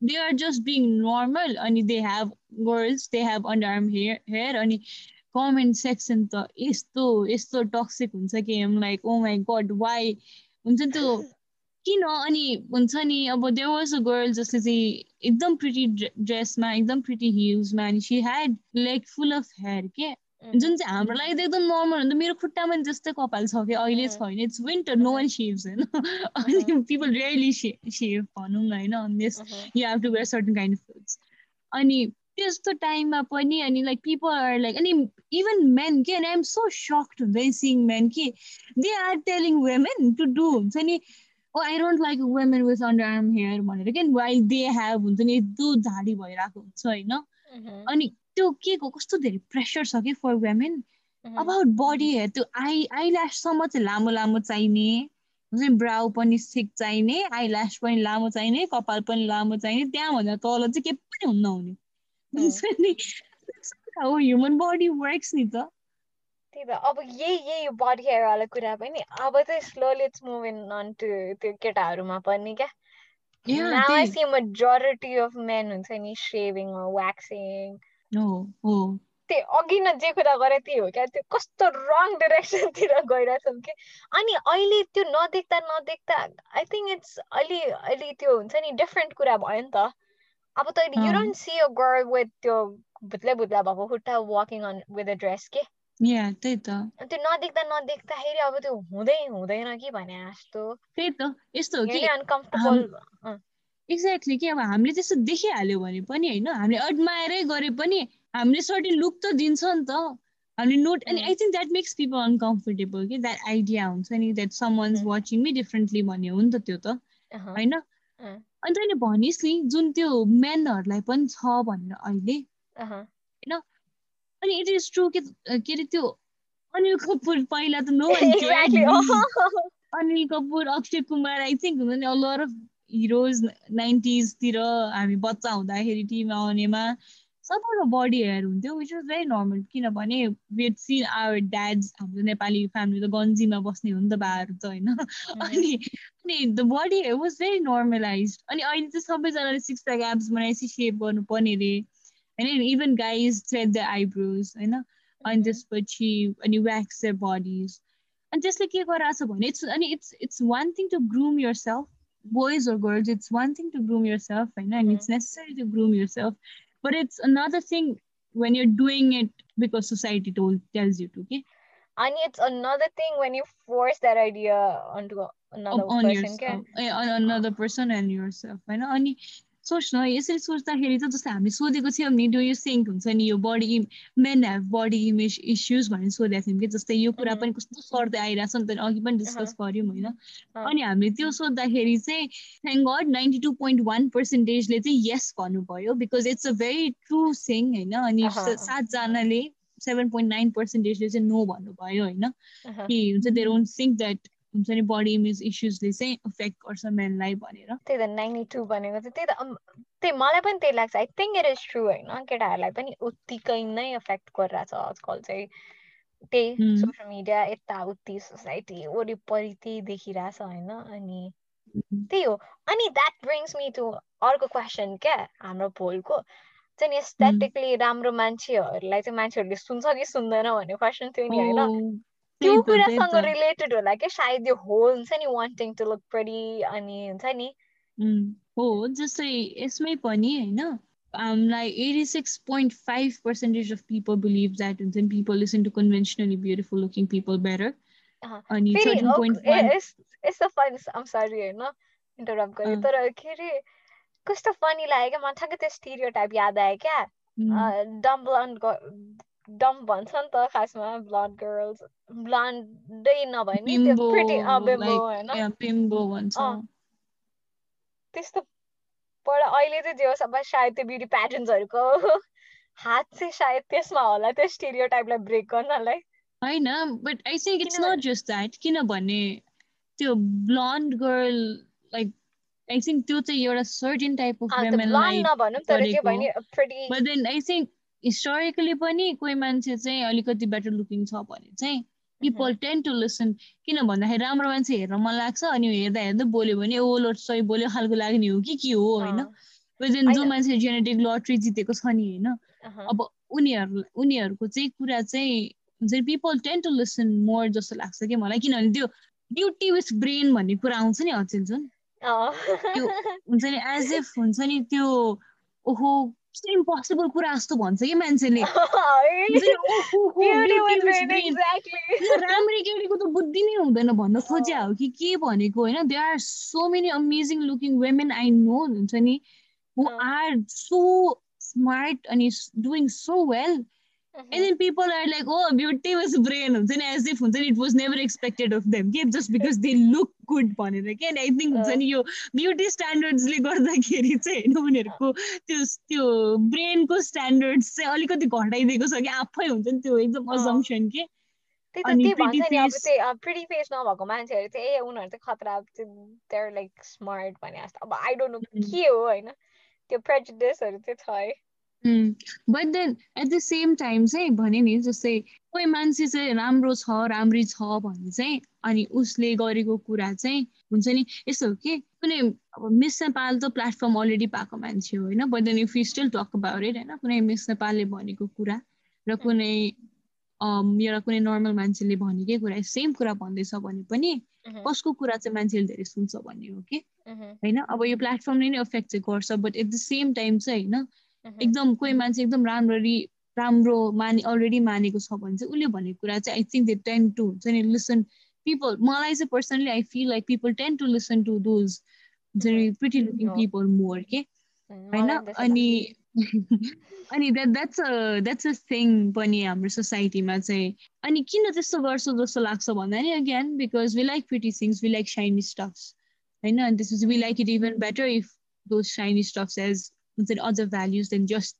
they are just being normal अनि they have girls they have underarm hair hair अनि कमेन्ट सेक्सन त यस्तो यस्तो टक्सिक हुन्छ कि? Um like oh my God why हुन्छ नि त्यो किन? अनि हुन्छ नि अब देयर वाज अ गर्ल जसले चाहिँ एकदम प्रिटी ड्रेसमा एकदम प्रिटी हिल्समा अनि she had like full of hair के? जुन चाहिँ हाम्रो लागि त एकदम नर्मल हुन्छ। मेरो खुट्टामा जस्तै कपाल छ कि? अहिले छैन। It's winter no one shaves होइन? अनि पिपल रियली सेभ भनौँ न होइन? You have to wear certain kind of clothes अनि त्यस्तो टाइममा पनि अनि लाइक पिपल आर लाइक अनि इभन मेन के अनि आइएम सो सक्ड नि सिङ मेन कि they are telling women to do हुन्छ नि ओ I don't like women with underarm hair भनेर क्या वाइ दे हेभ हुन्छ नि यस्तो झाडी भइरहेको हुन्छ होइन? अनि त्यो के को कस्तो धेरै प्रेसर छ कि for women about body hair त्यो आई आई ल्याससम्म चाहिँ लामो लामो चाहिने हुन्छ नि ब्राउ पनि ठिक चाहिने आई ल्यास पनि लामो चाहिने कपाल पनि लामो चाहिने त्यहाँभन्दा तल चाहिँ के पनि हुन्न हुने। हाउ ह्युमन बडी वर्क्स नि त त्यही त अब यही यही बडी हेयरवाला कुरा पनि अब चाहिँ slowly it's moving on to त्यो केटाहरूमा पनि क्या। Majority of men हुन्छ नि shaving or waxing. त्यो अघि न जे कुरा गरे त्यही हो क्या त्यो कस्तो रङ डिरेक्सनतिर गइरहेछौँ कि। अनि अहिले त्यो नदेख्दा नदेख्दा आई थिङ्क इट्स अलि अलि त्यो हुन्छ नि डिफ्रेन्ट कुरा भयो नि त। अब तैँले you don't see a girl with त्यो भुत्ले भुत्ला भएको खुट्टा walking on with a dress के त्यही त त्यो नदेख्दा नदेख्दाखेरि अब त्यो हुँदै हुँदैन कि भने जस्तो त्यही त यस्तो हो कि अनकम्फर्टेबल एक्ज्याक्टली कि अब हामीले त्यस्तो देखिहाल्यो भने पनि होइन हामीले एडमायरै गरे पनि हामीले सर्टेन लुक त दिन्छ नि त हामीले नोट अनि I think that makes people uncomfortable कि द्याट आइडिया हुन्छ नि that someone's watching me differently भन्ने हो नि त त्यो त होइन अनि तैँले भनिस् नि जुन त्यो मेनहरूलाई पनि छ भनेर अहिले। होइन? अनि इट इज ट्रु के के अरे त्यो अनिल कपुर पहिला त no Anil Kapoor Akshay Kumar I think हुन्छ नि अलर अफ हिरोज नाइन्टिजतिर हामी बच्चा हुँदाखेरि टिभीमा आउनेमा। सबैको बडी हेयर हुन्थ्यो विच वाज भेरी नर्मल किनभने वेट सी आवर ड्याड्स हाम्रो नेपाली फ्यामिली त गन्जीमा बस्ने हो नि त बाहरू त होइन? अनि अनि the body hair was very normalize अनि अहिले चाहिँ सबैजनाले सिक्स प्याक एप्स बनाएपछि सेभ गर्नुपर्ने अरे होइन even guys thread the eyebrows होइन अनि त्यसपछि अनि व्याक्स द बडिज अनि त्यसले के गराएको छ भने इट्स अनि it's it's one thing to groom yourself boys or girls, it's one thing to groom yourself, and, and it's necessary to groom yourself. but it's another thing when you're doing it because society told tells you to okay and it's another thing when you force that idea onto another on person yourself, eh, on another person and yourself होइन? अनि सोच्न यसरी सोच्दाखेरि चाहिँ जस्तो हामीले सोधेको थियौँ नि डु यु सिङ्क हुन्छ नि यो body men have body image issues भनेर सोधेको थियौँ कि जस्तै यो कुरा पनि कस्तो सर्दै आइरहेको छ नि त अघि पनि डिस्कस गऱ्यौँ होइन? अनि हामीले त्यो सोद्धाखेरि चाहिँ thank god ninety two point one पर्सेन्टेजले चाहिँ यस भन्नुभयो because it's a very true thing होइन? अनि सातजनाले सेभेन पोइन्ट नाइन पर्सेन्टेजले चाहिँ नो भन्नुभयो होइन? कि हुन्छ दे डोन्ट थिङ्क द्याट हुन्छ नि बडी इमेज इस्युजले चाहिँ इफेक्ट गर्छ मेनलाई भनेर। त्यही त नाइन्टी टू भनेको चाहिँ त्यही त त्यही मलाई पनि त्यही लाग्छ। I think it is true होइन? केटाहरूलाई पनि उत्तिकै नै इफेक्ट गरिरहेछ आजकल चाहिँ। त्यही सोसियल मिडिया यताउति सोसाइटी वरिपरि त्यही देखिरहेछ होइन? अनि त्यही हो। अनि द्याट ब्रिङ्स मी टु अर्को क्वेसन क्या हाम्रो भोलको। चाहिँ एस्थेटिकली राम्रो मान्छेहरूलाई चाहिँ मान्छेहरूले सुन्छ कि सुन्दैन भन्ने क्वेसन थियो नि होइन? त्यो कुरासँग रिलेटेड होला क्या? सायद यो होल हुन्छ नि वान्टिङ टु लुक प्रेटी अनि हुन्छ नि। हो जस्तै यसमै पनि होइन। हामीलाई eighty six point five percentage of people believe that हुन्छ नि people listen to conventionally beautiful looking people better अनि यस्तो फनी आम सरी होइन इन्टरप्ट गरेँ तर के अरे कस्तो फनी लाग्यो क्या? मलाई ठ्याक्कै त्यो स्टिरियो टाइप याद आयो क्या? डम्बल डम भन्छ नि त खासमा ब्लड गर्ल्स ब्लन्डै नभए नि त्यो प्रिटी बिम्बो होइन त्यस्तो पर अहिले चाहिँ जे होस् अब सायद त्यो ब्युटी प्याटर्न्सहरूको हात चाहिँ सायद त्यसमा होला त्यो स्टेरियो टाइपलाई ब्रेक गर्नलाई होइन but I think it's not just that किनभने त्यो blonde girl like I think त्यो चाहिँ एउटा certain type of वुमेनलाई but then I think historically पनि कोही मान्छे चाहिँ अलिकति बेटर लुकिङ छ भने चाहिँ पिपल टेन टु लिसन किन भन्दाखेरि राम्रो मान्छे हेर्न मन लाग्छ अनि हेर्दा हेर्दा बोल्यो भने ओ लोट सही बोल्यो खालको लाग्ने हो कि? के हो? होइन? विदिन जो मान्छे जेनेटिक लट्री जितेको छ नि होइन? अब उनीहरू उनीहरूको चाहिँ कुरा चाहिँ हुन्छ नि people tend to listen more जस्तो लाग्छ कि मलाई। किनभने त्यो ब्युटी विथ ब्रेन भन्ने कुरा आउँछ नि अचेल जुन त्यो हुन्छ नि एज इफ हुन्छ नि त्यो ओहो इम्पोसिबल कुरा जस्तो भन्छ कि मान्छेले राम्रै केटीको त बुद्धि नै हुँदैन भन्न खोज्या हो कि के भनेको होइन they are so many amazing looking women I know हुन्छ नि हु आर सो स्मार्ट अनि doing so well And then people are like, oh, beauty was brain. Then as if it was never expected of them. Okay? Just because they look good भनेर के I think हुन्छ नि यो beauty स्ट्यान्डर्ड्सले गर्दाखेरि चाहिँ होइन उनीहरूको त्यो त्यो ब्रेनको स्ट्यान्डर्ड्स चाहिँ अलिकति घटाइदिएको छ कि आफै हुन्छ नि त्यो एकदम अजम्सन के। अनि प्रिटी फेस नभएको मान्छेहरू चाहिँ ए उनीहरू चाहिँ खतरा देयर लाइक स्मार्ट भने जस्तो। अब आई डोन्ट नो के हो होइन? त्यो प्रेजुडिसहरू चाहिँ छ है। But then at the same time चाहिँ भने नि जस्तै कोही मान्छे चाहिँ राम्रो छ राम्री छ भने चाहिँ अनि उसले गरेको कुरा चाहिँ हुन्छ नि यस्तो हो कि कुनै अब मिस नेपाल त प्लेटफर्म अलरेडी पाएको मान्छे हो होइन but then if you still talk about it होइन कुनै मिस नेपालले भनेको कुरा र कुनै एउटा कुनै नर्मल मान्छेले भनेकै कुरा सेम कुरा भन्दैछ भने पनि कसको कुरा चाहिँ मान्छेले धेरै सुन्छ भन्ने हो कि? होइन अब यो प्लेटफर्मले नै एफेक्ट चाहिँ गर्छ but at the same time चाहिँ होइन एकदम कोही मान्छे एकदम राम्ररी राम्रो माने अलरेडी मानेको छ भने चाहिँ उसले भनेको कुरा चाहिँ I think they tend to हुन्छ नि लिसन पिपल मलाई चाहिँ personally I feel like people tend to listen to those हुन्छ नि प्रिटी लुकिङ पिपल मोर के होइन अनि अनि that that's a that's a thing पनि हाम्रो सोसाइटीमा चाहिँ अनि किन त्यस्तो गर्छ जस्तो लाग्छ भन्दा नि again because we like pretty things we like shiny stuffs होइन अनि त्यसपछि we like it even better if those shiny stuffs as हुन्छ नि अझ values then just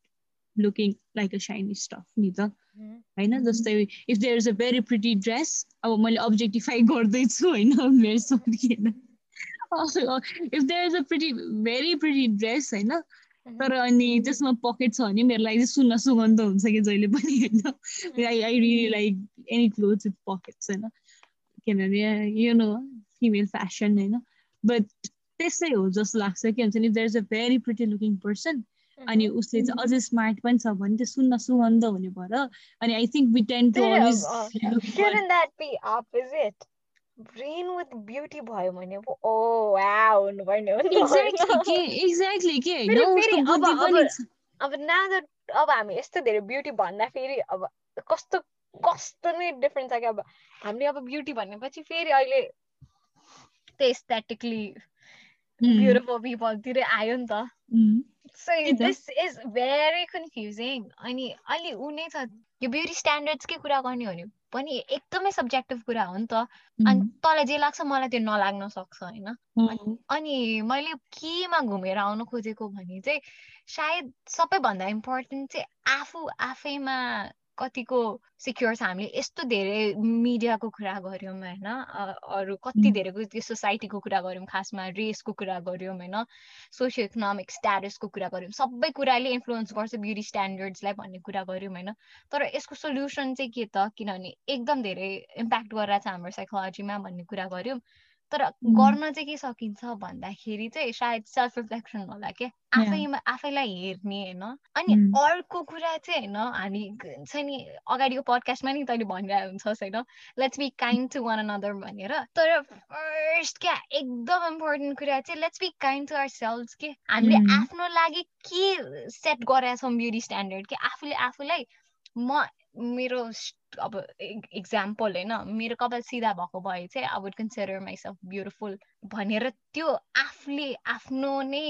looking like a shiny stuff नि त होइन जस्तै if there is a very pretty dress अब मैले अब्जेक्टिफाई गर्दैछु होइन मेरो सोधिएन if there is a pretty very pretty dress होइन तर अनि त्यसमा पकेट छ भने मेरो लागि सुन्न सुगन्ध हुन्छ कि जहिले पनि होइन I I really like any cloth with pockets होइन किनभने यु नो फिमेल फ्यासन होइन बट त्यसै हो जस्तो लाग्छ कि हुन्छ नि there is a very pretty looking person अनि उसले चाहिँ अझै स्मार्ट पनि छ भने त्यो सुन्न सुगन्ध हुने भएर अनि I think we tend to always brain with beauty भयो भने ओ वाउ हुनुपर्ने हो नि एक्ज्याक्टली के अब अब अब now अब हामी यस्तो धेरै ब्युटी भन्दाखेरि अब कस्तो कस्तो नै डिफरेन्स छ कि अब हामीले अब ब्युटी भनेपछि फेरि अहिले त्यो एस्थेटिकली ब्युटिफुल पिपलतिरै आयो नि त So this is very confusing. अनि अलि ऊ नै छ यो ब्युटी स्ट्यान्डर्ड्सकै कुरा गर्ने हो भने पनि एकदमै सब्जेक्टिभ कुरा हो नि त अनि तँलाई जे लाग्छ मलाई त्यो नलाग्न सक्छ होइन अनि मैले केमा घुमेर आउनु खोजेको भने चाहिँ सायद सबैभन्दा इम्पोर्टेन्ट चाहिँ आफू आफैमा कतिको सिक्योर छ हामीले यस्तो धेरै मिडियाको कुरा गऱ्यौँ होइन अरू कति धेरैको त्यो सोसाइटीको कुरा गऱ्यौँ खासमा रेसको कुरा गऱ्यौँ होइन सोसियो इकोनोमिक स्ट्याटसको कुरा गऱ्यौँ सबै कुराले इन्फ्लुएन्स गर्छ ब्युटी स्ट्यान्डर्ड्सलाई भन्ने कुरा गऱ्यौँ होइन तर यसको सोल्युसन चाहिँ के त? किनभने एकदम धेरै इम्प्याक्ट गरिरहेको छ हाम्रो साइकोलोजीमा भन्ने कुरा गऱ्यौँ। तर गर्न चाहिँ के सकिन्छ भन्दाखेरि चाहिँ सायद सेल्फ रिफ्लेक्सन होला क्या आफैमा आफैलाई हेर्ने होइन। अनि अर्को कुरा चाहिँ होइन हामी छ नि अगाडिको पडकास्टमा नि तैँले भनिरहेको हुन्छस् होइन let's be kind to one another भनेर। तर फर्स्ट क्या एकदम इम्पोर्टेन्ट कुरा चाहिँ let's be kind to our self के? हामीले आफ्नो लागि के सेट गरेका छौँ ब्युटी स्ट्यान्डर्ड कि? आफूले आफूलाई म मेरो अब इक्जाम्पल होइन मेरो कपाल सिधा भएको भए चाहिँ I would consider myself beautiful भनेर त्यो आफूले आफ्नो नै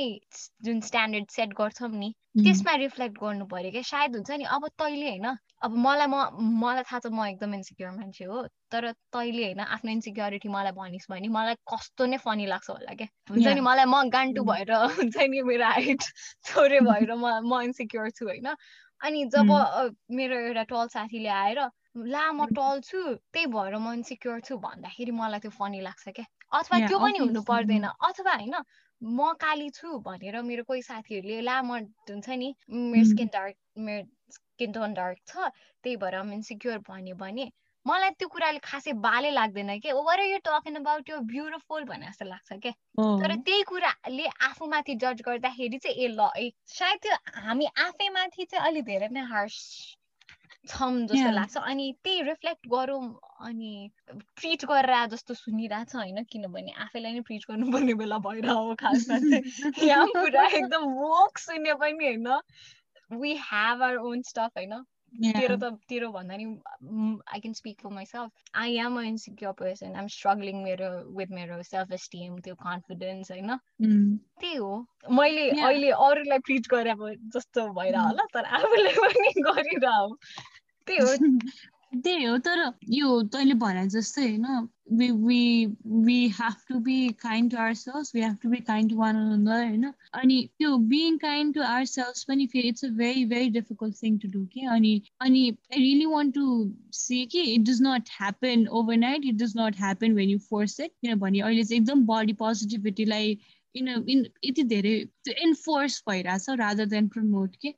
जुन स्ट्यान्डर्ड सेट गर्छौँ नि त्यसमा रिफ्लेक्ट गर्नु पऱ्यो क्या। सायद हुन्छ नि अब तैँले होइन अब मलाई म मलाई थाहा छ म एकदम इन्सिक्योर मान्छे हो तर तैँले होइन आफ्नो इन्सिक्योरिटी मलाई भनिस् भने मलाई कस्तो नै फनी लाग्छ होला क्या। हुन्छ नि मलाई म गान्टु भएर हुन्छ नि मेरो हाइट छोरे भएर म म इन्सिक्योर छु होइन। अनि जब मेरो एउटा टल साथीले आएर ला म टल छु त्यही भएर म इन्सिक्योर छु भन्दाखेरि मलाई त्यो फनी लाग्छ क्या। अथवा त्यो पनि हुनु पर्दैन। अथवा होइन म काली छु भनेर मेरो कोही साथीहरूले ला म हुन्छ नि मेरो स्किन डार्क मेरो स्किन टोन डार्क छ त्यही भएर म इन्सिक्योर भन्यो भने मलाई त्यो कुराले खासै बाले लाग्दैन कि? वर यु टकिङ अबाउट यो ब्युटिफुल भने जस्तो लाग्छ क्या तर त्यही कुराले आफूमाथि जज गर्दाखेरि चाहिँ ए ल ए सायद त्यो हामी आफैमाथि चाहिँ अलिक धेरै नै हार्स छौँ जस्तो लाग्छ। अनि त्यही रिफ्लेक्ट गरौँ अनि प्रिच गरेर जस्तो सुनिरहेछ होइन? किनभने आफैलाई नै प्रिच गर्नुपर्ने बेला भएर हो खासमा चाहिँ। यहाँ कुरा एकदम वक सुन्यो पनि होइन। We have our own stuff होइन? तेरो त तेरो भन्दा नि I can speak for myself I am a insecure person I'm struggling मेरो विथ मेरो सेल्फ एस्टिम त्यो कन्फिडेन्स होइन त्यही हो मैले अहिले अरूलाई प्रिच गरेको जस्तो भइरह होला तर आफूले पनि गरिरह त्यही हो त्यही हो तर यो तैँले भने जस्तै होइन we we we have to be kind to ourselves we have to be kind to one another होइन अनि त्यो being kind to ourselves पनि फेरि it's a very very difficult thing to do के अनि अनि I really want to say कि it does not happen overnight it does not happen when you force it किनभने अहिले चाहिँ एकदम body positivity-लाई इन इन यति धेरै इन्फोर्स भइरहेछ रादर देन प्रमोट के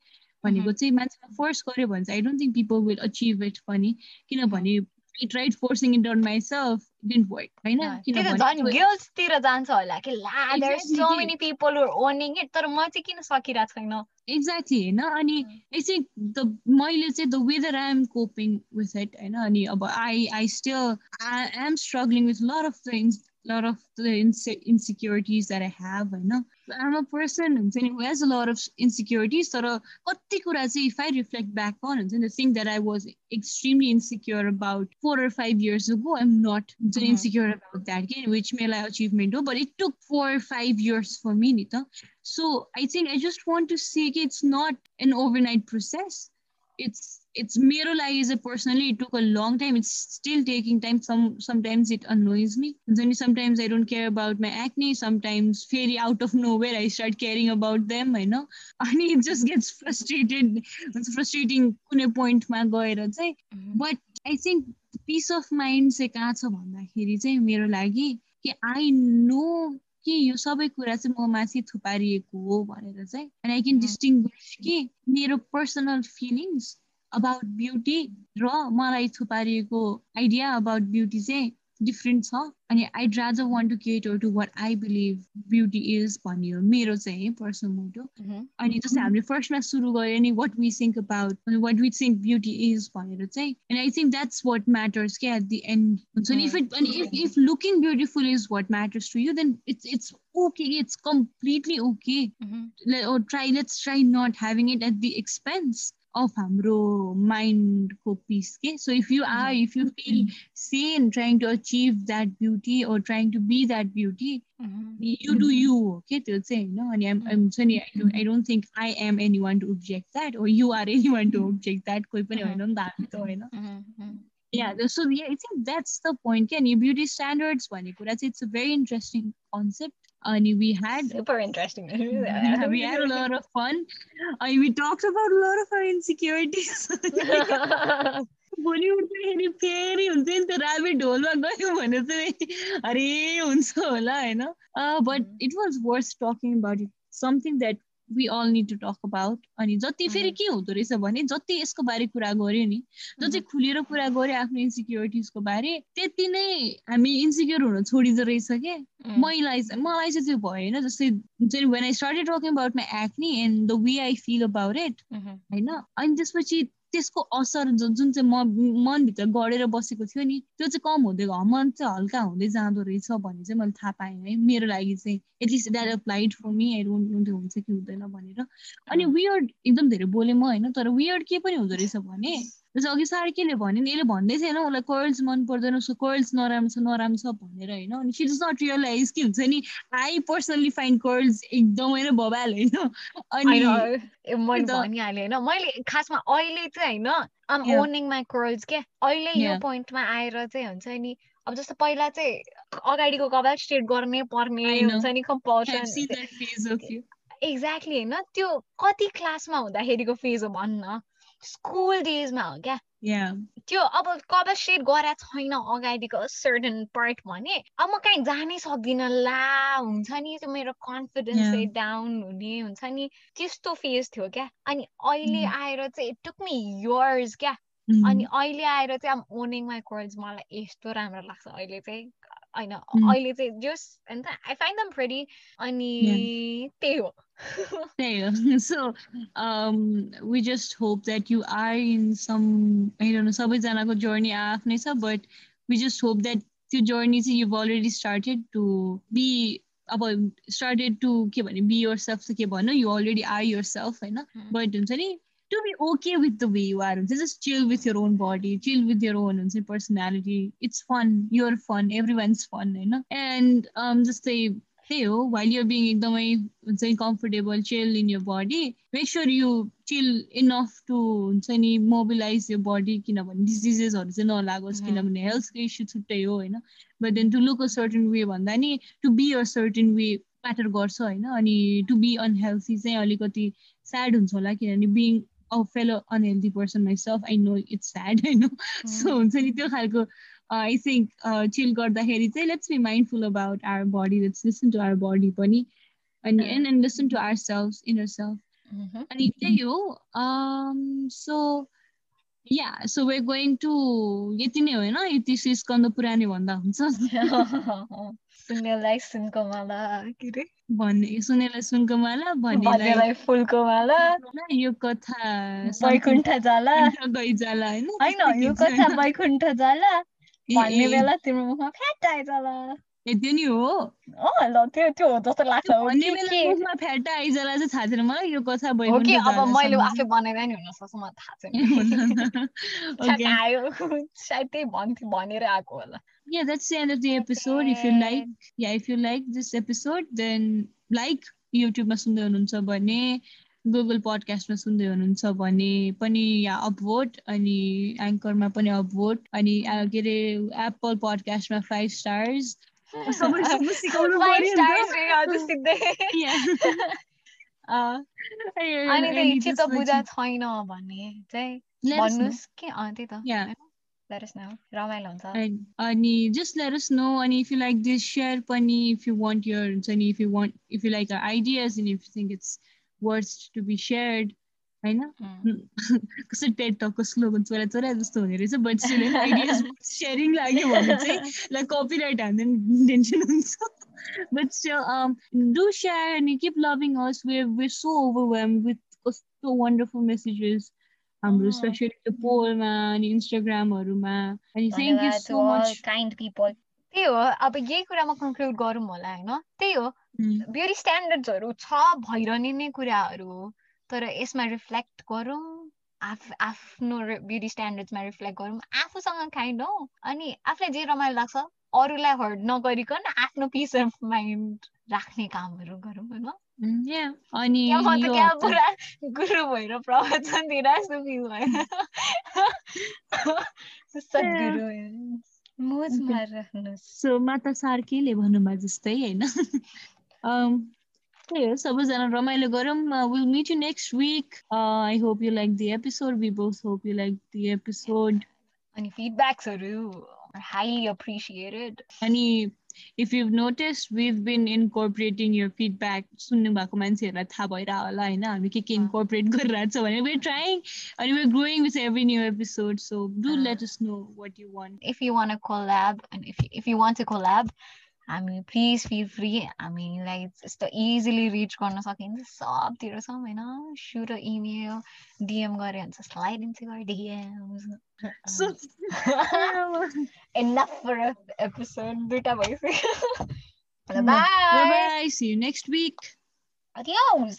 भनेको चाहिँ मान्छेलाई फोर्स गर्यो भने चाहिँ I don't think people will achieve it पनि। किनभने it tried forcing it on myself didn't work होइन? गिल्सतिर जान्छ होला कि ला there so many people who owning it तर म चाहिँ किन सकिरहेको छैन? एक्ज्याक्टली होइन? अनि आई थिङ्क द मैले चाहिँ the whether I am coping with it होइन? अनि अब I I still I am struggling with lot of things lot of the inse- insecurities that I have होइन I'm a person हुन्छ नि who has a lot of insecurities तर कति कुरा चाहिँ if I reflect back on हुन्छ नि the thing that I was extremely insecure about four or five years ago I'm not हुन्छ नि insecure about that के which मेलाई achievement हो but it took four or five years for me नि त so I think I just want to say कि it's not an overnight process it's it's मेरो लागि is a personally it took a long time it's still taking time some sometimes it annoys me sometimes I don't care about my acne sometimes very out of nowhere I start caring about them I know and it just gets frustrated it's frustrating कुनै पोइन्टमा गएर चाहिँ but I think peace of mind चाहिँ कहाँ छ भन्दाखेरि चाहिँ मेरो लागि कि I know कि यो सबै कुरा चाहिँ म माथि थुपारिएको हो भनेर चाहिँ एन्ड आई क्यान डिस्टिङ्विस कि मेरो पर्सनल फिलिङ्स अबाउट ब्युटी र मलाई थुपारिएको आइडिया अबाउट ब्युटी चाहिँ डिफ्रेन्ट छ अनि I rather want to cater to what I believe beauty is भन्यो मेरो चाहिँ पर्सनल मोटो अनि जस्तै हामीले फर्स्टमा सुरु गऱ्यो नि what we think about what we think beauty is भनेर चाहिँ and I think that's what matters के एट दि एन्ड हुन्छ नि इफ इट अनि if if looking beautiful is what matters to you then it's it's okay it's completely okay. Mm-hmm. Let, or try let's try not having it at the expense. of हाम्रो माइन्डको piece के so if you are if you feel Sen trying to achieve that beauty or trying to be that beauty you do you हो के त्यो चाहिँ होइन अनि हुन्छ नि I don't think I am anyone to object that or you are anyone to object that कोही पनि होइन नि त हामी त होइन yeah so yeah i think that's the point can you beauty standards भने कुरा चाहिँ it's a very interesting concept and we had super interesting. yeah, we had a lot of fun. Uh, we talked about a lot of our insecurities. भोलि उठ्दाखेरि फेरि हुन्छ नि त rabbit ढोलमा गयो भने चाहिँ अरे हुन्छ होला होइन but it was worse talking about it something that we all need to talk about अनि जति फेरि के हुँदो रहेछ भने जति यसको बारे कुरा गऱ्यो नि जति खुलेर कुरा गऱ्यो आफ्नो इन्सिक्योरिटिजको बारे त्यति नै हामी इन्सिक्योर हुन छोडिँदो रहेछ क्या मलाई मलाई चाहिँ त्यो भएन जस्तै हुन्छ नि when I started talking about my acne and the way I feel about it होइन? अनि त्यसपछि त्यसको असर जुन चाहिँ म मनभित्र गढेर बसेको थियो नि त्यो चाहिँ कम हुँदै गयो। मन चाहिँ हल्का हुँदै जाँदो रहेछ भन्ने चाहिँ मैले थाहा पाएँ है। मेरो लागि चाहिँ at least that applied for me I don't हुन्छ कि हुँदैन भनेर। अनि वियर्ड एकदम धेरै बोलेँ म होइन? तर वियर्ड के पनि हुँदो रहेछ भने जस्तो अघि सार्केले भन्यो नि यसले भन्दै थिएन उसलाई कर्ल्स मन पर्दैन उसको कर्ल्स नराम्रो छ नराम्रो छ भनेर होइन अनि सी डज नट रियलाइज के हुन्छ नि आई पर्सनली फाइन्ड कर्ल्स एकदमै नै बबाल होइन। अनि भनिहालेँ होइन? मैले खासमा अहिले चाहिँ होइन आम माई कर्ल्स के? अहिले यो पोइन्टमा आएर चाहिँ हुन्छ नि अब जस्तो पहिला चाहिँ अगाडिको कपाल स्ट्रेट गर्नै पर्ने हुन्छ नि कम्पल्सन एक्ज्याक्टली होइन? त्यो कति क्लासमा हुँदाखेरिको फेज हो भन्न। स्कुल डेजमा हो क्या? त्यो अब कभर सेट गरेर छैन अगाडिको सर्टन पार्ट भने अब म कहीँ जानै सक्दिनँ ला हुन्छ नि त्यो मेरो कन्फिडेन्स डाउन हुने हुन्छ नि त्यस्तो फेज थियो क्या। अनि अहिले आएर चाहिँ इट टुक मी यर्स क्या। अनि अहिले आएर चाहिँ अब ओनिङ माई कोर्स मलाई यस्तो राम्रो लाग्छ अहिले चाहिँ। होइन अहिले चाहिँ जस अन्त आई फाइन्ड दम प्रेडी अनि त्यही हो there. so um, we just hope that you are in some I don't know सबैजनाको journey आफ्नै छ but we just hope that त्यो journey चाहिँ you've already started to be अब started to के भने be yourself चाहिँ के भन्नु you already are yourself होइन but हुन्छ नि to be okay with the way you are just chill with your own body chill with your own personality it's fun you're fun everyone's fun you know and um just say त्यही हो while your being एकदमै हुन्छ नि comfortable chill in your body make sure you chill enough to हुन्छ नि mobilise यो body किनभने डिजिजेसहरू चाहिँ नलागोस् किनभने हेल्थको इस्यु छुट्टै हो होइन but then to look a certain way भन्दा नि to be a certain way matter गर्छ होइन अनि टु बी अनहेल्थी चाहिँ अलिकति स्याड हुन्छ होला किनभने being A fellow unhealthy person myself I know it's sad होइन सो हुन्छ नि त्यो खालको आई थिङ्क चिल गर्दाखेरि चाहिँ let's be mindful about our body let's listen to our body पनि अनि and and listen to our self inner self अनि त्यही हो so yeah so we going to यति नै होइन यति सिस्कन्द पुरानै भन्दा हुन्छ। सुन्नेलाई सुनको माला के अरे भन्ने सुनेलाई सुनको माला भन्नेलाई फुलको माला यो कथा वैकुण्ठ जाला। गइजाला होइन? होइन यो कथा वैकुण्ठ जाला। भन्ने बेला तिम्रो मुखमा फ्याट आइज त्यो नि हो। ल त्यो त्यो जस्तो लाग्छ फ्याट आइजला चाहिँ थाहा छैन मलाई यो कथा भयो कि? अब मैले आफै बनाइरहे नि मलाई थाहा छैन। आयो। सायद त्यही भन्थ्यो भनेर आएको होला। Yeah, that's the end of the episode. If you like, yeah, if you like this episode, then like YouTube मा सुन्दै हुनुहुन्छ भने गुगल पडकास्टमा सुन्दै हुनुहुन्छ भने पनि या अपभोट अनि एङ्करमा पनि अपभोट अनि के अरे Apple पडकास्टमा five stars Sobrang sumisigaw ng Five stars eh. yeah. 아니 근데 진짜 무대 차이나 많이 이제 만누스키 아한테 더 yeah let Yeah. know. Yeah. And Ani, just let us know. And if you like this, share Pani. If you want your Ani, if you want, if you like our ideas, and if you think it's worth to be shared, होइन? कसरी टेट टकको slogan चोरा चोरा जस्तो हुने रहेछ but sharing लाग्यो भने चाहिँ लाइक कपिराइट हाल्दैन टेन्सन हुन्छ। Um do share and keep loving us. We're we're so overwhelmed with so wonderful messages हाम्रो स्पेसली त्यो पोलमा अनि इन्स्टाग्रामहरूमा अनि thank you so much kind people त्यही हो अब यही कुरामा कन्क्लुड गरौँ होला होइन? त्यही हो। ब्युटी स्ट्यान्डर्ड्सहरू छ भइरहने नै कुराहरू हो। तर यसमा रिफ्लेक्ट गरौँ आफ आफ्नो ब्युटी स्ट्यान्डर्ड्समा रिफ्लेक्ट गरौँ आफूसँग काइन्ड हो। अनि आफूलाई जे रमाइलो लाग्छ अरूलाई हर्ट नगरिकन आफ्नो पिस अफ माइन्ड राख्ने कामहरू गरौँ होइन अनि पुरा गुरु भएर प्रवचन दिएर जस्तो फिल भयो सद्गुरु मोजमा राख्नुहोस् सो माता सार्कीले भन्नुभयो जस्तै होइन? त्यही हो सबैजना रमाइलो गरौँ will meet you next week I hope you like the episode we both hope you like the episode अनि फिडब्याक्सहरू हाइली अप्रिसिएटेड अनि if you've noticed we've been incorporating your feedback सुन्नु भएको मान्छेहरूलाई थाहा भइरह होला होइन हामी के के इन्कर्पोरेट गरिरहेको छ भने we're trying and we're growing with every new episode so do let us know what you want if you want to collab and if if you want to collab हामी प्लिज फिल फ्री हामीलाई यस्तो easily rich गर्न सकिन्छ सबतिर छौँ होइन suit email DM गऱ्यो भने चाहिँ slide into DM enough for an episode. दुइटा भइसक्यो bye bye see you next week. Adios.